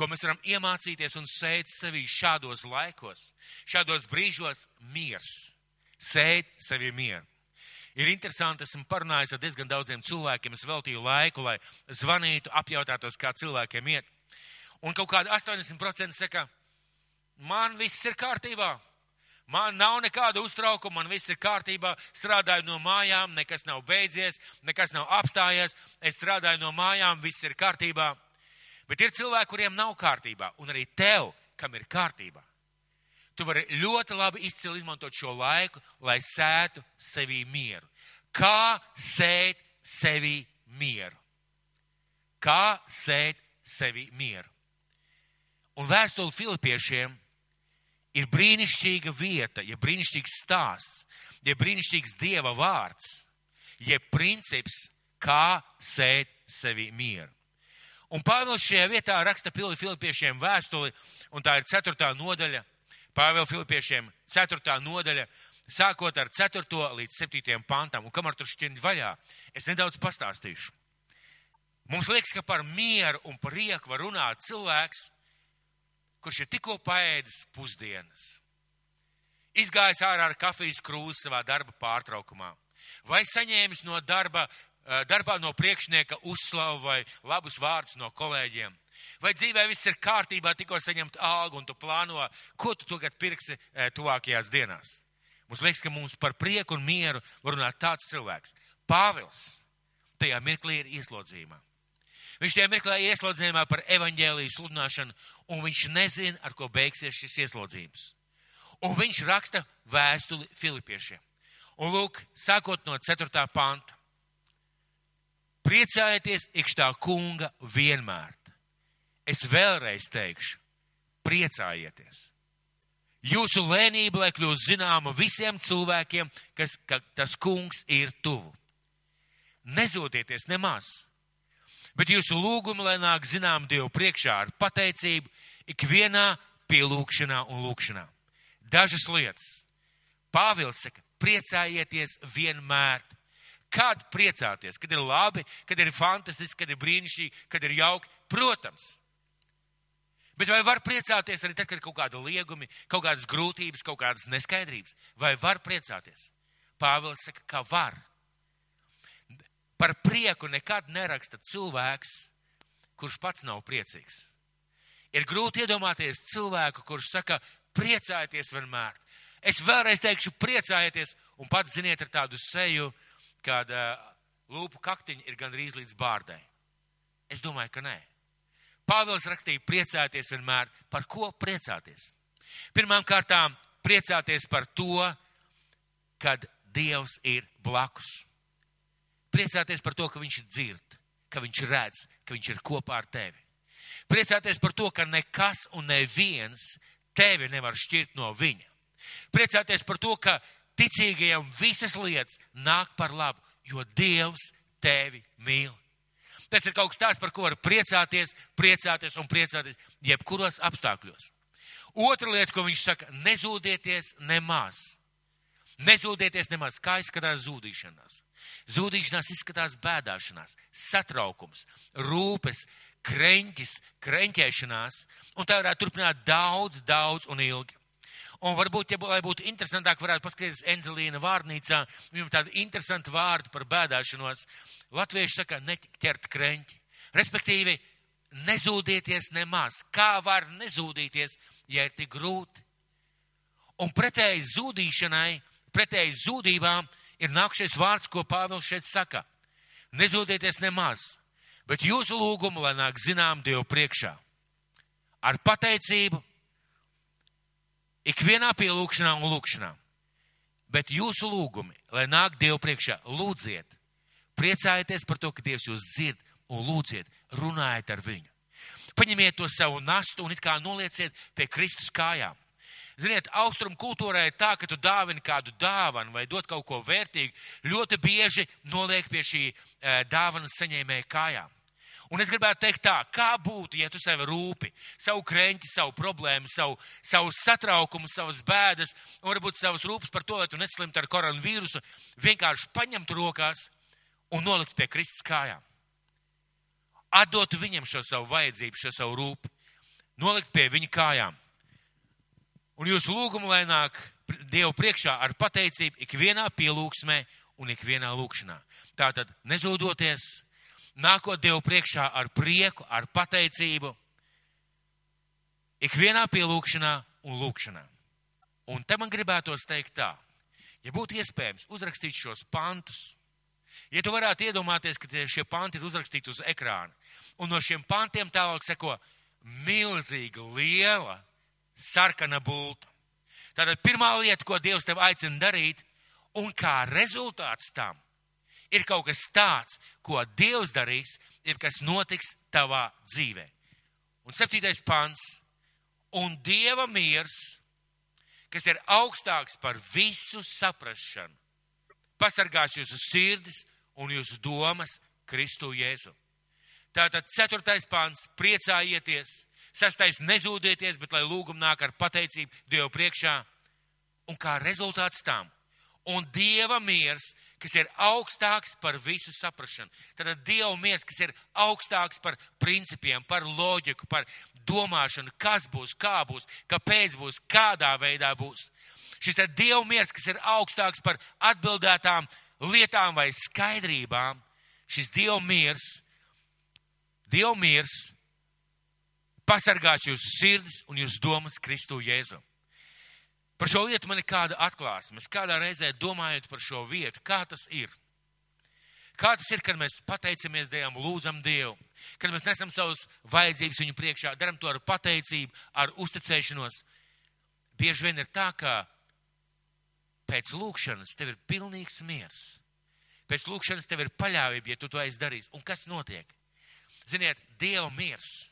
ko mēs varam iemācīties un sēt sevī šādos laikos, šādos brīžos miers. Sēt sevī mieru. Ir interesanti, esmu parunājis ar diezgan daudziem cilvēkiem, es veltīju laiku, lai zvanītu, apjautātos, kā cilvēkiem iet. Un kaut kādi 80% saka, man viss ir kārtībā, man nav nekāda uztraukuma, man viss ir kārtībā, strādāju no mājām, nekas nav beidzies, nekas nav apstājies, es strādāju no mājām, viss ir kārtībā. Bet ir cilvēki, kuriem nav kārtībā, un arī tev, kam ir kārtībā. Tu vari ļoti labi izcili izmantot šo laiku, lai sētu sevī mieru. Kā sēt sevī mieru? Kā sēt sevī mieru? Un vēstuli Filipiešiem ir brīnišķīga vieta, ja brīnišķīgs stāsts, ja brīnišķīgs Dieva vārds, ja princips, kā sēt sevi mieru. Un Pāvils šajā vietā raksta Filipiešiem vēstuli, un tā ir ceturtā nodaļa. Pāvila Filipiešiem ceturtā nodaļa, sākot ar 4. līdz 7. pantam, un kamēr tur šķiņķi vaļā, es nedaudz pastāstīšu. Mums liekas, ka par mieru un prieku var runāt cilvēks, kurš ir tikko paēdis pusdienas, izgājis ārā ar kafijas krūzi savā darba pārtraukumā, vai saņēmis no darba, darbā no priekšnieka uzslavu vai labus vārdus no kolēģiem. Vai dzīvē viss ir kārtībā, tikko saņemt algu un tu plāno, ko tu tagad pirksi eh, tuvākajās dienās? Mums liekas, ka mums par prieku un mieru var runāt tāds cilvēks. Pāvils tajā mirklī ir ieslodzījumā. Viņš tajā mirklī ir ieslodzījumā par evaņģēlijas sludināšanu, un viņš nezina, ar ko beigsies šis ieslodzījums. Un viņš raksta vēstuli Filipiešiem. Un lūk, sākot no 4. panta. Priecājieties ikštā kunga vienmēr. Es vēlreiz teikšu, priecājieties. Jūsu lēnība, lai kļūst zināma visiem cilvēkiem, kas, ka tas kungs ir tuvu. Nezūdieties nemaz, bet jūsu lūgumi, lai nāk zinām Dievu priekšā ar pateicību, ikvienā pielūgšanā un lūgšanā. Dažas lietas. Pāvils saka, priecājieties vienmēr. Kad priecāties? Kad ir labi, kad ir fantastiski, kad ir brīnišķīgi, kad ir jauki? Protams. Bet vai var priecāties arī tad, kad ir kaut kāda liegumi, kaut kādas grūtības, kaut kādas neskaidrības? Vai var priecāties? Pāvils saka, ka var. Par prieku nekad neraksta cilvēks, kurš pats nav priecīgs. Ir grūti iedomāties cilvēku, kurš saka, priecājieties vienmēr. Es vēlreiz teikšu, priecājieties, un pats ziniet ar tādu seju, kad uh, lūpu kaktiņi ir gandrīz līdz bārdai. Es domāju, ka nē. Pāvils rakstīja priecāties vienmēr. Par ko priecāties? Pirmām kārtām priecāties par to, kad Dievs ir blakus. Priecāties par to, ka Viņš ir dzird, ka Viņš redz, ka Viņš ir kopā ar tevi. Priecāties par to, ka nekas un neviens tevi nevar šķirt no Viņa. Priecāties par to, ka ticīgajam visas lietas nāk par labu, jo Dievs tevi mīl. Tas ir kaut kas tāds, par ko var priecāties, priecāties un priecāties jebkuros apstākļos. Otra lieta, ko viņš saka, nezūdieties nemaz. Nezūdieties nemaz, kā izskatās zudīšanās. Zudīšanās izskatās bēdāšanās, satraukums, rūpes, kreņķis, kreņķēšanās, un tā varētu turpināt daudz, daudz un ilgi. Un varbūt, ja lai būtu interesantāk, varētu paskatīties Enzelīna vārnīcā, viņam tādi interesanti vārdi par bēdāšanos. Latvieši saka, neķert kreņķi. Respektīvi, nezūdieties nemaz. Kā var nezūdīties, ja ir tik grūti? Un pretēji zūdīšanai, pretēji zūdībām ir nākšais vārds, ko Pāvils šeit saka. Nezūdieties nemaz, bet jūsu lūgumu, lai nāk zinām Dievu priekšā. Ar pateicību ikvienā pielūgšanā un lūgšanā. Bet jūsu lūgumi, lai nāk Dievu priekšā, lūdziet, priecājieties par to, ka Dievs jūs dzird un lūdziet, runājiet ar viņu. Paņemiet to savu nastu un it kā nolieciet pie Kristus kājām. Ziniet, austrumu kultūrā ir tā, ka tu dāvini kādu dāvanu vai dod kaut ko vērtīgu, ļoti bieži noliek pie šī e, dāvanas saņēmēja kājām. Un es gribētu teikt tā, kā būtu, ja tu sevi rūpi, savu krēņķi, savu problēmu, savu, savu satraukumu, savas bēdas, un varbūt savas rūpes par to, lai tu neslimtu ar koronavīrusu, vienkārši paņemtu rokās un noliktu pie Kristus kājām. Atdotu viņam šo savu vajadzību, šo savu rūpi, nolikt pie viņa kājām. Un jūsu lūgumu lai nāk Dievu priekšā ar pateicību ikvienā pielūgsmē un ikvienā lūkšanā. Tātad nezūdoties, nākot Dievu priekšā ar prieku, ar pateicību, ikvienā pielūgšanā un lūkšanā. Un te man gribētos teikt tā, ja būtu iespējams uzrakstīt šos pantus, ja tu varētu iedomāties, ka šie panti ir uzrakstīti uz ekrāna, un no šiem pantiem tālāk seko milzīga, liela, sarkana bulta. Tātad pirmā lieta, ko Dievs tev aicina darīt, un kā rezultāts tam ir kaut kas tāds, ko Dievs darīs, ir kas notiks tavā dzīvē. Un septītais pants. Un Dieva miers, kas ir augstāks par visu saprašanu, pasargās jūsu sirdis un jūsu domas Kristu Jēzu. Tātad ceturtais pāns - priecājieties, sastais nezūdieties, bet lai lūgum nāk ar pateicību Dievu priekšā. Un kā rezultāts tam, un Dieva miers, kas ir augstāks par visu saprašanu. Tad Dieva miers, kas ir augstāks par principiem, par loģiku, par domāšanu, kas būs, kā būs, kāpēc būs, kādā veidā būs. Šis ir Dieva miers, kas ir augstāks par atbildētām lietām vai skaidrībām. Šis Dieva miers, Dieva miers pasargās jūsu sirdis un jūsu domas Kristu Jēzu. Par šo lietu man ir kāda atklāsme. Es kādā reizē domājot par šo vietu, kā tas ir. Kā tas ir, kad mēs pateicamies Dievam, lūdzam Dievu, kad mēs nesam savus vajadzības viņu priekšā, daram to ar pateicību, ar uzticēšanos. Bieži vien ir tā, ka pēc lūkšanas tev ir pilnīgs miers. Pēc lūkšanas tev ir paļāvība, ja tu to esi darījis. Un kas notiek? Ziniet, Dieva miers.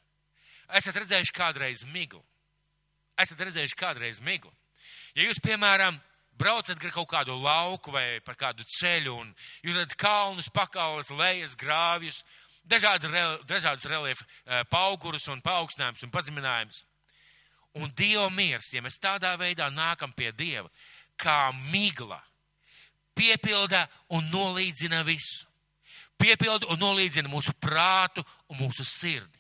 Esat redzējuši kādreiz miglu. Esat redzējuši kādreiz miglu. Ja jūs, piemēram, braucat gar kaut kādu lauku vai par kādu ceļu un jūs redzat kalnus, pakaules, lejas, grāvjus, dažādas, dažādas reliefa eh, paugurus un paaugstinājumus un pazeminājumus. Un Dieva miers, ja mēs tādā veidā nākam pie Dieva, kā migla, piepilda un nolīdzina visu. Piepilda un nolīdzina mūsu prātu un mūsu sirdi.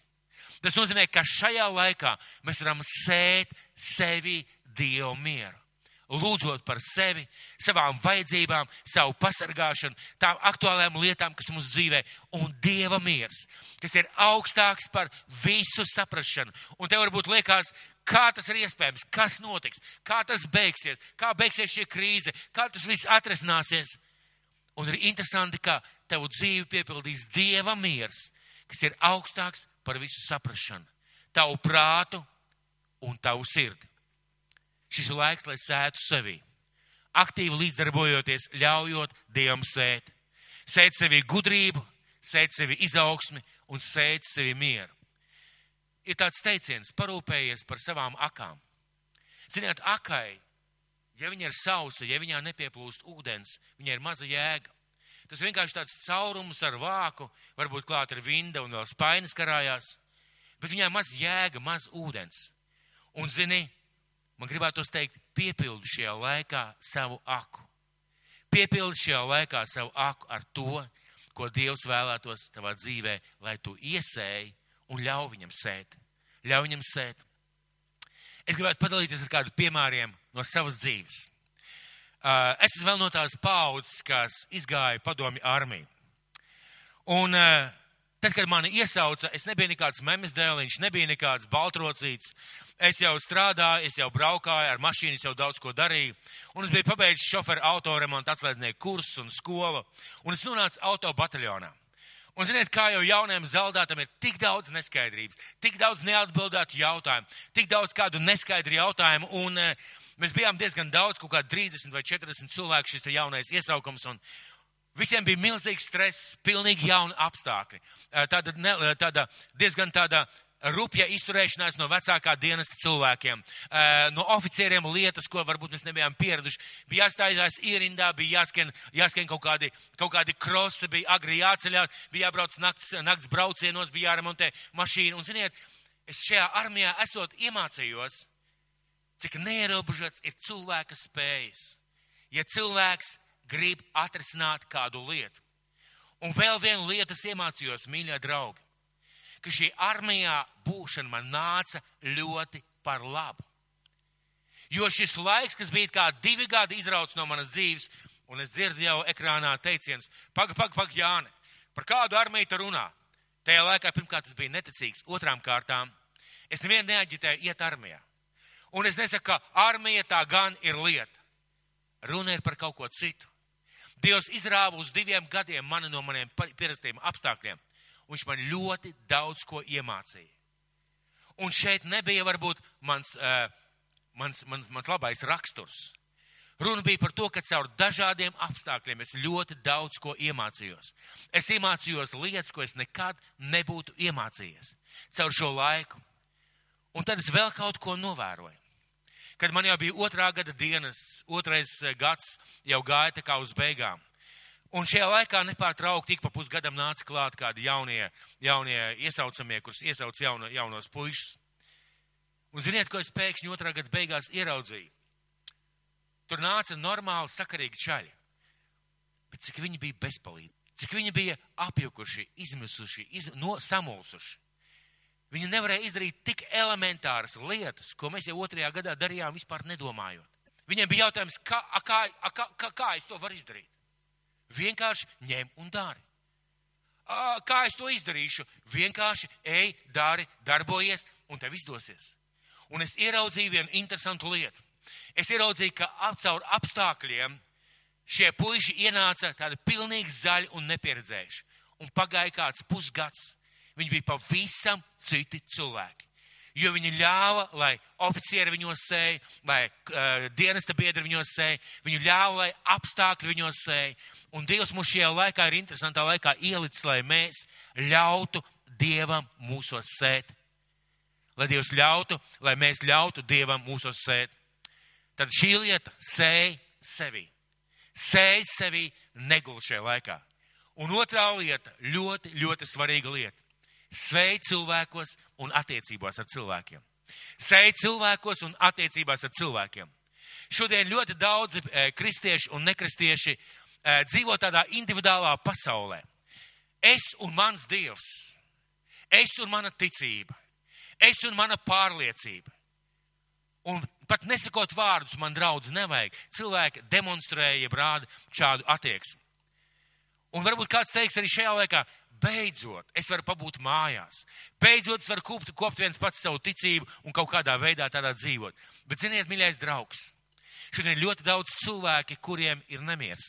Tas nozīmē, ka šajā laikā mēs varam sēt sevi Dievu mieru lūdzot par sevi, savām vajadzībām, savu pasargāšanu, tām aktuālajām lietām, kas mums dzīvē, un Dieva miers, kas ir augstāks par visu saprašanu. Un tev varbūt liekas, kā tas ir iespējams, kas notiks, kā tas beigsies, kā beigsies šī krīze, kā tas viss atrisināsies. Un ir interesanti, ka tev dzīvi piepildīs Dieva miers, kas ir augstāks par visu saprašanu, tavu prātu un tavu sirdi. Šis ir laiks, lai sētu sevī. Aktīvi līdzdarbojoties, ļaujot Dievam sēt. Sēt sevī gudrību, sēt sevi izaugsmi un sēt sevi mieru. Ir tāds teiciens, parūpējies par savām akām. Ziniet, akai, ja viņa ir sausa, ja viņā nepieplūst ūdens, viņai ir maza jēga. Tas vienkārši tāds caurums ar vāku, varbūt klāt ar vinda un vēl spainis karājās, bet viņai maz jēga, maz ūdens. Un zini, man gribētos teikt, piepildi šajā laikā savu aku. Piepildi šajā laikā savu aku ar to, ko Dievs vēlētos tavā dzīvē, lai tu iesēji un ļauj viņam sēt. Ļauj viņam sēt. Es gribētu padalīties ar kādu piemēriem no savas dzīves. Uh, es esmu vēl no tās paudzes, kas izgāja padomi armiju. Un uh, Tad, kad mani iesauca, es nebiju nekāds memes dēliņš, nebija nekāds baltrocīts. Es jau strādāju, es jau braukāju ar mašīnu, es jau daudz ko darīju. Un es biju pabeidzis šoferu autoremontu atslēdznieku kursu un skolu. Un es nonācu auto bataljonā. Un ziniet, kā jau jaunajam zaldātam ir tik daudz neskaidrības, tik daudz neatbildētu jautājumu, tik daudz kādu neskaidru jautājumu. Un e, mēs bijām diezgan daudz, kaut kā 30 vai 40 cilvēku šis jaunais iesaukums. Un, Visiem bija milzīgs stress, pilnīgi jauni apstākļi. Tāda, ne, tāda diezgan tāda rupja izturēšanās no vecākā dienesta cilvēkiem, no oficieriem lietas, ko varbūt mēs nebijām pieraduši. Bija jāstājās ierindā, bija jāskan, jāskan kaut kādi, kaut kādi krosi, bija agri jāceļās, bija jābrauc nakts, nakts braucienos, bija jāremontē mašīna. Un, ziniet, es šajā armijā esot iemācījos, cik neierobežots ir cilvēka spējas. Ja cilvēks grib atrisināt kādu lietu. Un vēl vienu lietu es iemācījos, mīļie draugi, ka šī armijā būšana man nāca ļoti par labu. Jo šis laiks, kas bija kā divi gadi izrauts no manas dzīves, un es dzirdu jau ekrānā teicienus, pag, pag, pag, Jāni, par kādu armiju tu runā? Tajā laikā pirmkārt tas bija neticīgs, otrām kārtām es nevienu neaģitēju iet armijā. Un es nesaku, ka armija tā gan ir lieta. Runa ir par kaut ko citu. Dievs izrāva uz diviem gadiem mani no maniem pierastiem apstākļiem. Viņš man ļoti daudz ko iemācīja. Un šeit nebija varbūt mans, uh, mans, mans, mans labais raksturs. Runa bija par to, ka caur dažādiem apstākļiem es ļoti daudz ko iemācījos. Es iemācījos lietas, ko es nekad nebūtu iemācījies caur šo laiku. Un tad es vēl kaut ko novēroju. Kad man jau bija otrā gada dienas, otrais eh, gads jau gāja tā kā uz beigām. Un šajā laikā nepārtraukti ik pa pusgadam nāca klāt kādi jaunie, jaunie iesaucamie, kurus iesauc jauno, jaunos puišus. Un ziniet, ko es pēkšņi otrā gada beigās ieraudzīju? Tur nāca normāli sakarīgi čaļi. Bet cik viņi bija bezpalīgi, cik viņi bija apjukuši, izmisuši, iz, no, samulsuši. Viņi nevarēja izdarīt tik elementāras lietas, ko mēs jau otrajā gadā darījām, vispār nedomājot. Viņiem bija jautājums, kā, kā, kā, kā, kā es to varu izdarīt? Vienkārši ņem un dari. Kā es to izdarīšu? Vienkārši ej, dari, darbojies, un tev izdosies. Un es ieraudzīju vienu interesantu lietu. Es ieraudzīju, ka caur apstākļiem šie puiši ienāca tādi pilnīgi zaļi un nepieredzējuši. Un pagāja kāds pusgads. Viņi bija pavisam citi cilvēki. Jo viņi ļāva, lai oficieri viņos sēja, lai uh, dienesta biedri viņos sēja, viņi ļāva, lai apstākļi viņos sēja. Un Dievs mums šajā laikā ir interesantā laikā ielicis, lai mēs ļautu Dievam mūsos sēt. Lai Dievs ļautu, lai mēs ļautu Dievam mūsos sēt. Tad šī lieta sēja sevi. Sēja sevi negul šajā laikā. Un otrā lieta, ļoti, ļoti svarīga lieta svei cilvēkos un attiecībās ar cilvēkiem. Svei cilvēkos un attiecībās ar cilvēkiem. Šodien ļoti daudzi e, kristieši un nekristieši e, dzīvo tādā individuālā pasaulē. Es un mans dievs, es un mana ticība, es un mana pārliecība. Un pat nesakot vārdus, man draudz nevajag. Cilvēki demonstrēja, rāda šādu attieksmi. Un varbūt kāds teiks arī šajā laikā, beidzot, es varu pabūt mājās. Beidzot, es varu kopt, kopt viens pats savu ticību un kaut kādā veidā tādā dzīvot. Bet, ziniet, mīļais draugs, šodien ir ļoti daudz cilvēki, kuriem ir nemiers.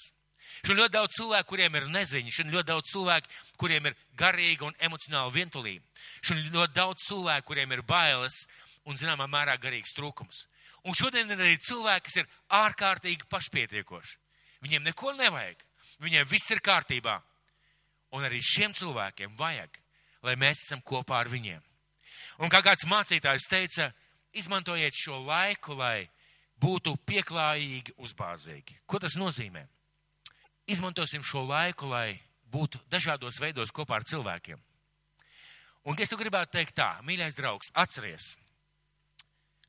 Šodien ļoti daudz cilvēku, kuriem ir neziņa, šodien ļoti daudz cilvēku, kuriem ir garīga un emocionāla vientulība. Šodien ļoti daudz cilvēku, kuriem ir bailes un, zināmā mērā, garīgs trūkums. Un šodien ir arī cilvēki, kas ir ārkārtīgi pašpietiekoši. Viņiem neko nevajag. Viņiem viss ir kārtībā. Un arī šiem cilvēkiem vajag, lai mēs esam kopā ar viņiem. Un kā kāds mācītājs teica, izmantojiet šo laiku, lai būtu pieklājīgi, uzbāzīgi. Ko tas nozīmē? Izmantosim šo laiku, lai būtu dažādos veidos kopā ar cilvēkiem. Un es tu gribētu teikt tā, mīļais draugs, atceries,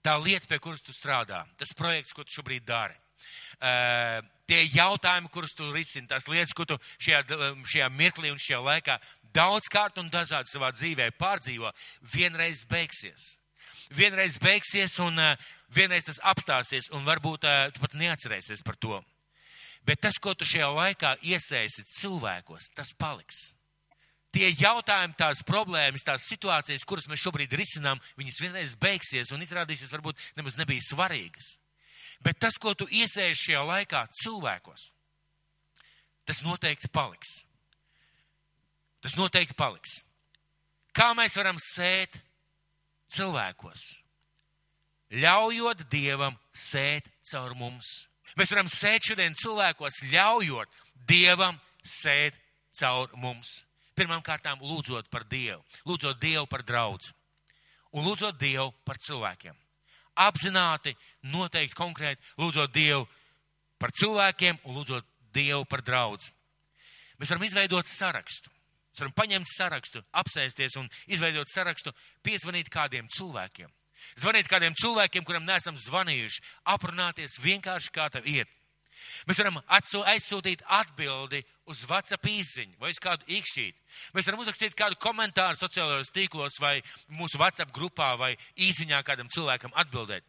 tā lieta, pie kuras tu strādā, tas projekts, ko tu šobrīd dari, tie jautājumi, kurus tu risini, tās lietas, ko tu šajā, šajā mirklī un šajā laikā daudzkārt un dažādi savā dzīvē pārdzīvo, vienreiz beigsies. Vienreiz beigsies un uh, vienreiz tas apstāsies un varbūt uh, tu pat neatcerēsies par to. Bet tas, ko tu šajā laikā iesēsi cilvēkos, tas paliks. Tie jautājumi, tās problēmas, tās situācijas, kuras mēs šobrīd risinām, viņas vienreiz beigsies un izrādīsies varbūt nemaz nebija svarīgas. Bet tas, ko tu iesēji šajā laikā cilvēkos, tas noteikti paliks. Tas noteikti paliks. Kā mēs varam sēt cilvēkos? Ļaujot Dievam sēt caur mums. Mēs varam sēt šodien cilvēkos, ļaujot Dievam sēt caur mums. Pirmām kārtām lūdzot par Dievu, lūdzot Dievu par draudz un lūdzot Dievu par cilvēkiem apzināti, noteikti konkrēti, lūdzot Dievu par cilvēkiem un lūdzot Dievu par draudz. Mēs varam izveidot sarakstu. Mēs varam paņemt sarakstu, apsēsties un izveidot sarakstu, piezvanīt kādiem cilvēkiem. Zvanīt kādiem cilvēkiem, kuram neesam zvanījuši, aprunāties vienkārši kā tev iet. Mēs varam aizsūtīt atbildi uz WhatsApp īsiņu vai uz kādu īkšķīti. Mēs varam uzrakstīt kādu komentāru sociālajos tīklos vai mūsu WhatsApp grupā vai īsiņā kādam cilvēkam atbildēt.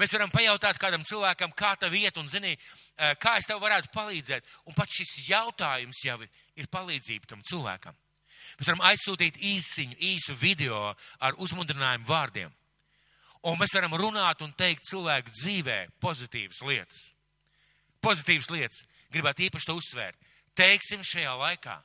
Mēs varam pajautāt kādam cilvēkam, kā tā vieta un zini, kā es tev varētu palīdzēt. Un pat šis jautājums jau ir palīdzība tam cilvēkam. Mēs varam aizsūtīt īsiņu, īsu video ar uzmundrinājumu vārdiem. Un mēs varam runāt un teikt cilvēku dzīvē pozitīvas lietas pozitīvas lietas. Gribētu īpaši to uzsvērt. Teiksim šajā laikā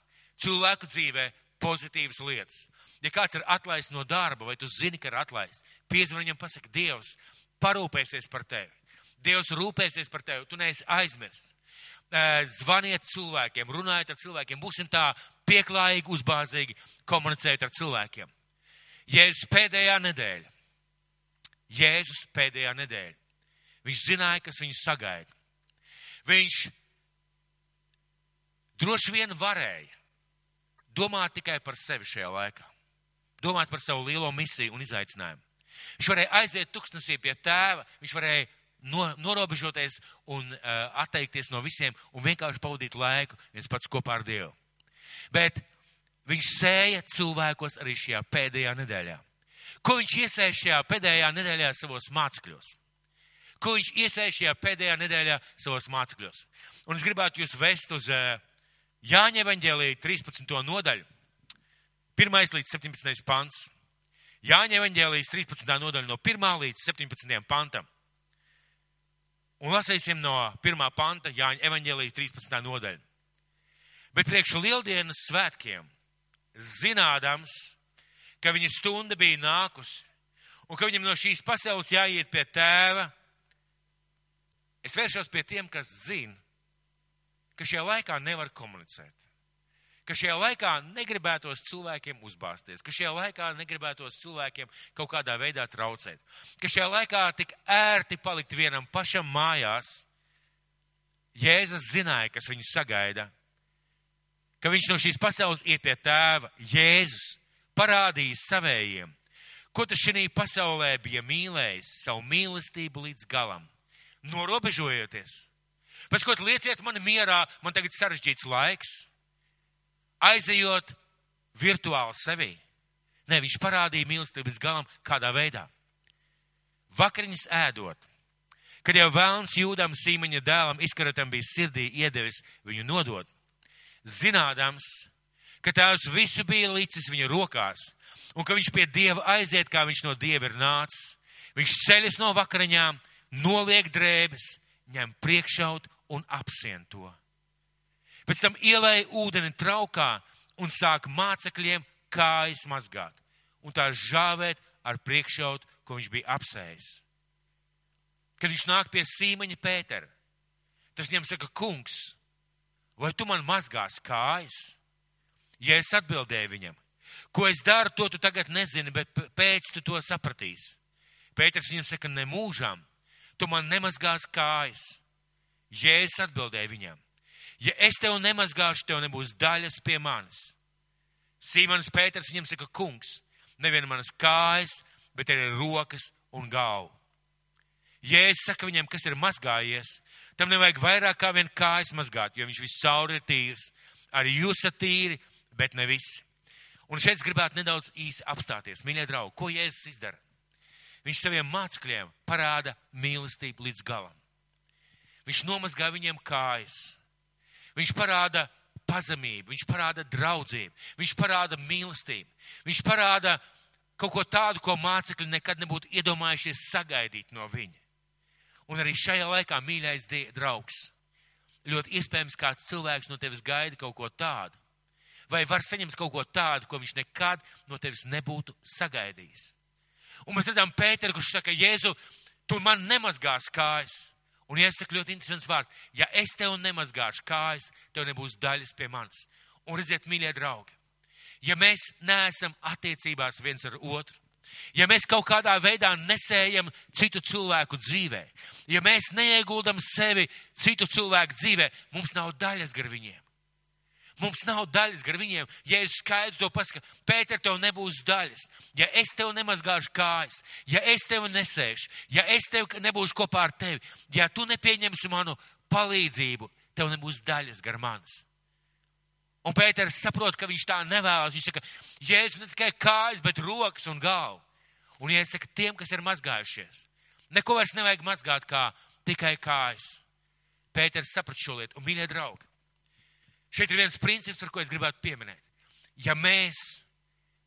cilvēku dzīvē pozitīvas lietas. Ja kāds ir atlaists no darba, vai tu zini, ka ir atlaists, piezvan viņam, pasaka, Dievs parūpēsies par tevi. Dievs rūpēsies par tevi, tu neesi aizmirsts. Zvaniet cilvēkiem, runājiet ar cilvēkiem, būsim tā pieklājīgi, uzbāzīgi komunicēt ar cilvēkiem. Jēzus pēdējā nedēļa. Jēzus pēdējā nedēļa Viņš zināja, kas viņu sagaida. Viņš droši vien varēja domāt tikai par sevi šajā laikā. Domāt par savu lielo misiju un izaicinājumu. Viņš varēja aiziet tuksnesī pie tēva, viņš varēja no, norobežoties un uh, atteikties no visiem un vienkārši pavadīt laiku viens pats kopā ar Dievu. Bet viņš sēja cilvēkos arī šajā pēdējā nedēļā. Ko viņš iesēja šajā pēdējā nedēļā savos mācekļos? Ko viņš iesēja šajā pēdējā nedēļā savos mācekļos? Un es gribētu jūs vest uz uh, Jāņa evaņģēlīja 13. nodaļu, 1. līdz 17. pants. Jāņa evaņģēlijas 13. nodaļa no 1. līdz 17. pantam. Un lasīsim no 1. panta Jāņa evaņģēlijas 13. nodaļa. Bet priekš lieldienas svētkiem, zinādams, ka viņa stunda bija nākusi un ka viņam no šīs pasaules jāiet pie tēva, es vēršos pie tiem, kas zina, ka šajā laikā nevar komunicēt. Ka šajā laikā negribētos cilvēkiem uzbāzties, ka šajā laikā negribētos cilvēkiem kaut kādā veidā traucēt, ka šajā laikā tik ērti palikt vienam pašam mājās. Jēzus zināja, kas viņu sagaida, ka viņš no šīs pasaules iet pie tēva. Jēzus parādīja savējiem, ko tas šī pasaulē bija mīlējis, savu mīlestību līdz galam, norobežojoties Pēc ko lieciet mani mierā, man tagad sarežģīts laiks, aizejot virtuāli sevī. Nē, viņš parādīja mīlestības galam kādā veidā. Vakariņas ēdot, kad jau vēlns jūdam sīmeņa dēlam izkaratam bija sirdī iedevis viņu nodot, zinādams, ka tēvs visu bija licis viņa rokās, un ka viņš pie dieva aiziet, kā viņš no dieva ir nācis. Viņš ceļas no vakariņām, noliek drēbes, ņem priekšaut un apsien to. Pēc tam ielēja ūdeni traukā un sāk mācekļiem kājas mazgāt un tā žāvēt ar priekšaut, ko viņš bija apsējis. Kad viņš nāk pie sīmaņa Pētera, tas viņam saka, kungs, vai tu man mazgās kājas? Ja es atbildēju viņam, ko es daru, to tu tagad nezini, bet pēc tu to sapratīsi. Pēters viņam saka, nemūžām, tu man nemazgās kājas. Jēzus atbildēja viņam, ja es tev nemazgāšu, tev nebūs daļas pie manis. Sīmanis Pēters viņam saka, kungs, nevien manas kājas, bet arī rokas un galvu. Jēzus saka viņam, kas ir mazgājies, tam nevajag vairāk kā vien kājas mazgāt, jo viņš viss cauri ir tīrs. Arī jūs esat tīri, bet ne visi. Un šeit gribētu nedaudz īsi apstāties. Mīļie draugi, ko Jēzus izdara? Viņš saviem mācekļiem parāda mīlestību līdz galam. Viņš nomazgā viņiem kājas. Viņš parāda pazemību, viņš parāda draudzību, viņš parāda mīlestību, viņš parāda kaut ko tādu, ko mācekļi nekad nebūtu iedomājušies sagaidīt no viņa. Un arī šajā laikā, mīļais draugs, ļoti iespējams kāds cilvēks no tevis gaida kaut ko tādu, vai var saņemt kaut ko tādu, ko viņš nekad no tevis nebūtu sagaidījis. Un mēs redzam Pēteru, kurš saka, Jēzu, tu man nemazgās kājas. Un iesaka ļoti interesants vārds. Ja es tev nemazgāšu kājas, tev nebūs daļas pie manis. Un redziet, mīļie draugi, ja mēs neesam attiecībās viens ar otru, ja mēs kaut kādā veidā nesējam citu cilvēku dzīvē, ja mēs neieguldam sevi citu cilvēku dzīvē, mums nav daļas gar viņiem. Mums nav daļas gar viņiem. Ja es skaidru to pasaku, Pēter, tev nebūs daļas. Ja es tev nemazgāšu kājas, ja es tev nesēšu, ja es tev nebūšu kopā ar tevi, ja tu nepieņemsi manu palīdzību, tev nebūs daļas gar manis. Un Pēters saprot, ka viņš tā nevēlas. Viņš saka, jēzus ne tikai kājas, bet rokas un galvu. Un iesaka tiem, kas ir mazgājušies. Neko vairs nevajag mazgāt kā tikai kājas. Pēters saprat šo lietu. Un, mīļie draugi, Šeit ir viens princips, par ko es gribētu pieminēt. Ja mēs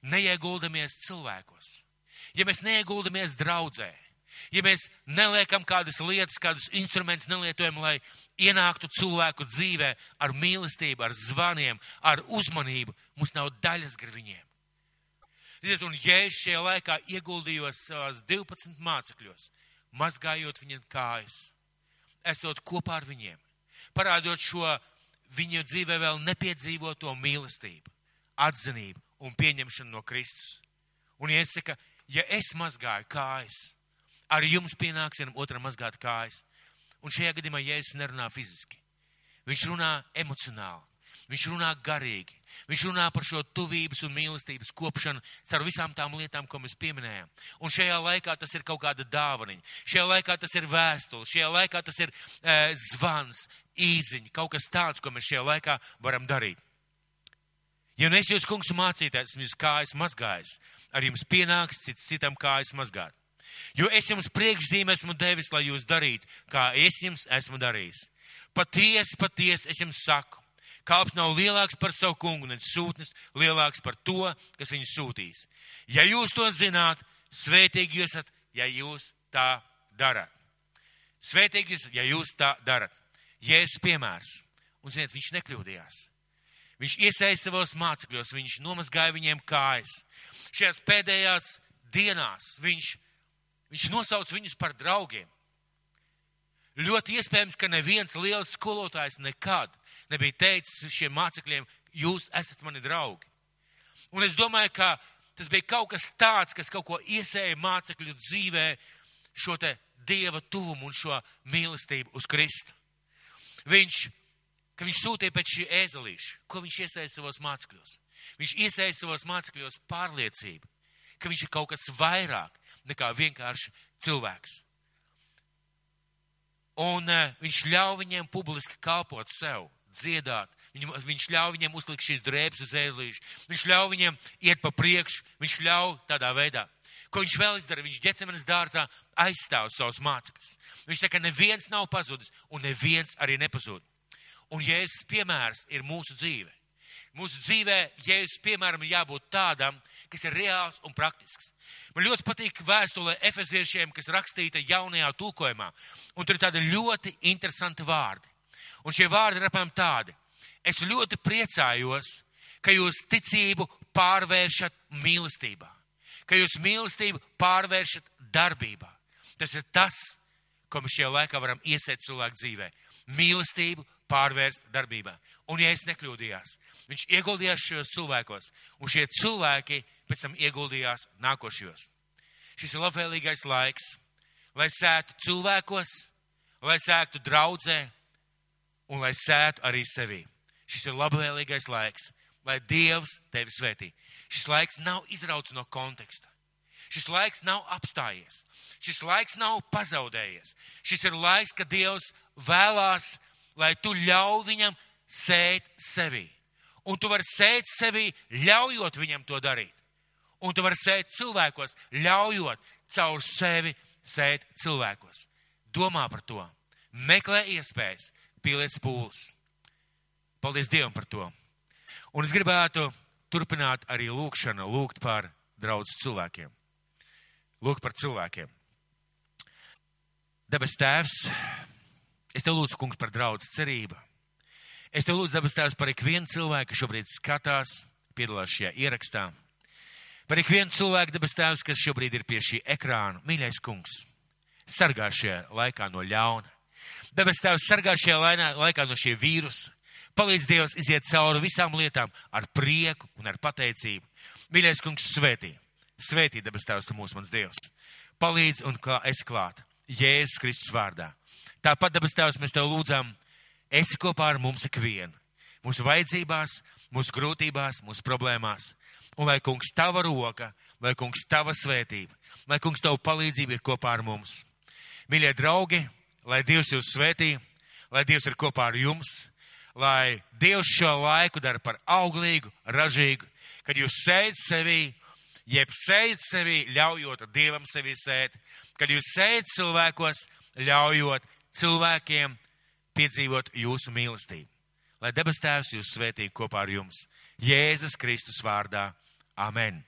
neieguldamies cilvēkos, ja mēs neieguldamies draudzē, ja mēs neliekam kādas lietas, kādus instrumentus nelietojam, lai ienāktu cilvēku dzīvē ar mīlestību, ar zvaniem, ar uzmanību, mums nav daļas gar viņiem. Redziet, un Jēzus šajā laikā ieguldījos savās 12 mācekļos, mazgājot viņiem kājas, esot kopā ar viņiem, parādot šo viņa dzīvē vēl nepiedzīvo to mīlestību, atzinību un pieņemšanu no Kristus. Un iesaka, ja es mazgāju kājas, Ar jums pienāks vienam otram mazgāt kājas. Un šajā gadījumā Jēzus nerunā fiziski. Viņš runā emocionāli. Viņš runā garīgi. Viņš runā par šo tuvības un mīlestības kopšanu caur visām tām lietām, ko mēs pieminējām. Un šajā laikā tas ir kaut kāda dāvaniņa. Šajā laikā tas ir vēstule. Šajā laikā tas ir e, zvans, īziņa, kaut kas tāds, ko mēs šajā laikā varam darīt. Ja nu es jūs, kungs, mācītājs, jūs kājas mazgājis, ar jums pienāks cits citam kājas mazgāt. Jo es jums priekšzīmē esmu devis, lai jūs darītu, kā es jums esmu darījis. Patiesi, patiesi, es jums saku, kalps nav lielāks par savu kungu, un sūtnis lielāks par to, kas viņu sūtīs. Ja jūs to zināt, svētīgi jūs esat, ja jūs tā darat. Svētīgi jūs, ja jūs tā darat. Jēzus piemērs. Un, ziniet, viņš nekļūdījās. Viņš iesaistīja savos mācekļos, viņš nomazgāja viņiem kājas. Šajās pēdējās dienās viņš, viņš nosauca viņus par draugiem. Ļoti iespējams, ka neviens liels skolotājs nekad nebija teicis šiem mācekļiem, jūs esat mani draugi. Un es domāju, ka tas bija kaut kas tāds, kas kaut ko iesēja mācekļu dzīvē, šo te dieva tuvumu un šo mīlestību uz Kristu. Viņš ka viņš sūtīja pēc šī ēzelīša, ko viņš iesaista savos mācekļos. Viņš iesaista savos mācekļos pārliecību, ka viņš ir kaut kas vairāk nekā vienkārši cilvēks. Un uh, viņš ļauj viņiem publiski kalpot sev, dziedāt. Viņ, viņš ļauj viņiem uzlikt šīs drēbes uz ēzelīšu. Viņš ļauj viņiem iet pa priekšu. Viņš ļauj tādā veidā. Ko viņš vēl izdara? Viņš ģecemenes dārzā aizstāv savus mācekļus. Viņš saka, ka neviens nav pazudis un neviens arī nepazūd. Un Jēzus piemērs ir mūsu dzīve. Mūsu dzīvē Jēzus piemēram ir jābūt tādam, kas ir reāls un praktisks. Man ļoti patīk vēstule efeziešiem, kas rakstīta jaunajā tulkojumā. Un tur ir tādi ļoti interesanti vārdi. Un šie vārdi ir apmēram tādi. Es ļoti priecājos, ka jūs ticību pārvēršat mīlestībā. Ka jūs mīlestību pārvēršat darbībā. Tas ir tas, ko mēs šajā laikā varam iesēt cilvēku dzīvē. Mīlestību pārvērst darbībā. Un ja es nekļūdījās, viņš ieguldījās šajos cilvēkos, un šie cilvēki pēc tam ieguldījās nākošajos. Šis ir labvēlīgais laiks, lai sētu cilvēkos, lai sētu draudzē, un lai sētu arī sevī. Šis ir labvēlīgais laiks, lai Dievs tevi svētī. Šis laiks nav izrauts no konteksta. Šis laiks nav apstājies. Šis laiks nav pazaudējies. Šis ir laiks, kad Dievs vēlās lai tu ļauj viņam sēt sevi. Un tu vari sēt sevi, ļaujot viņam to darīt. Un tu vari sēt cilvēkos, ļaujot caur sevi sēt cilvēkos. Domā par to. Meklē iespējas, pieliec pūles. Paldies Dievam par to. Un es gribētu turpināt arī lūkšanu, lūgt par draudz cilvēkiem. Lūgt par cilvēkiem. Debes Tēvs, Es tev lūdzu, kungs, par draudz cerību. Es tev lūdzu, dabas tēvs, par ikvienu cilvēku, kas šobrīd skatās, piedalās šajā ierakstā. Par ikvienu cilvēku, dabas tēvs, kas šobrīd ir pie šī ekrāna. Mīļais kungs, sargā šajā laikā no ļauna. Dabas tēvs sargā šajā laikā no šī vīrusa. Palīdz Dievs iziet cauri visām lietām ar prieku un ar pateicību. Mīļais kungs, svētī. Svētī, dabas tēvs, tu mūs mans Dievs. Palīdz un kā es klāt. Jēzus Kristus vārdā. Tāpat, dabas tēvs, mēs tev lūdzam, esi kopā ar mums ikvienu. Mūsu vajadzībās, mūsu grūtībās, mūsu problēmās. Un lai kungs tava roka, lai kungs tava svētība, lai kungs tavu palīdzību ir kopā ar mums. Mīļie draugi, lai Dievs jūs svētī, lai Dievs ir kopā ar jums, lai Dievs šo laiku dara par auglīgu, ražīgu, kad jūs sēdat sevī, jeb sēdat sevī, ļaujot Dievam sevī sēt, kad jūs sēdat cilvēkos, ļaujot cilvēkiem piedzīvot jūsu mīlestību. Lai debes tēvs jūs svētī kopā ar jums. Jēzus Kristus vārdā. Amen.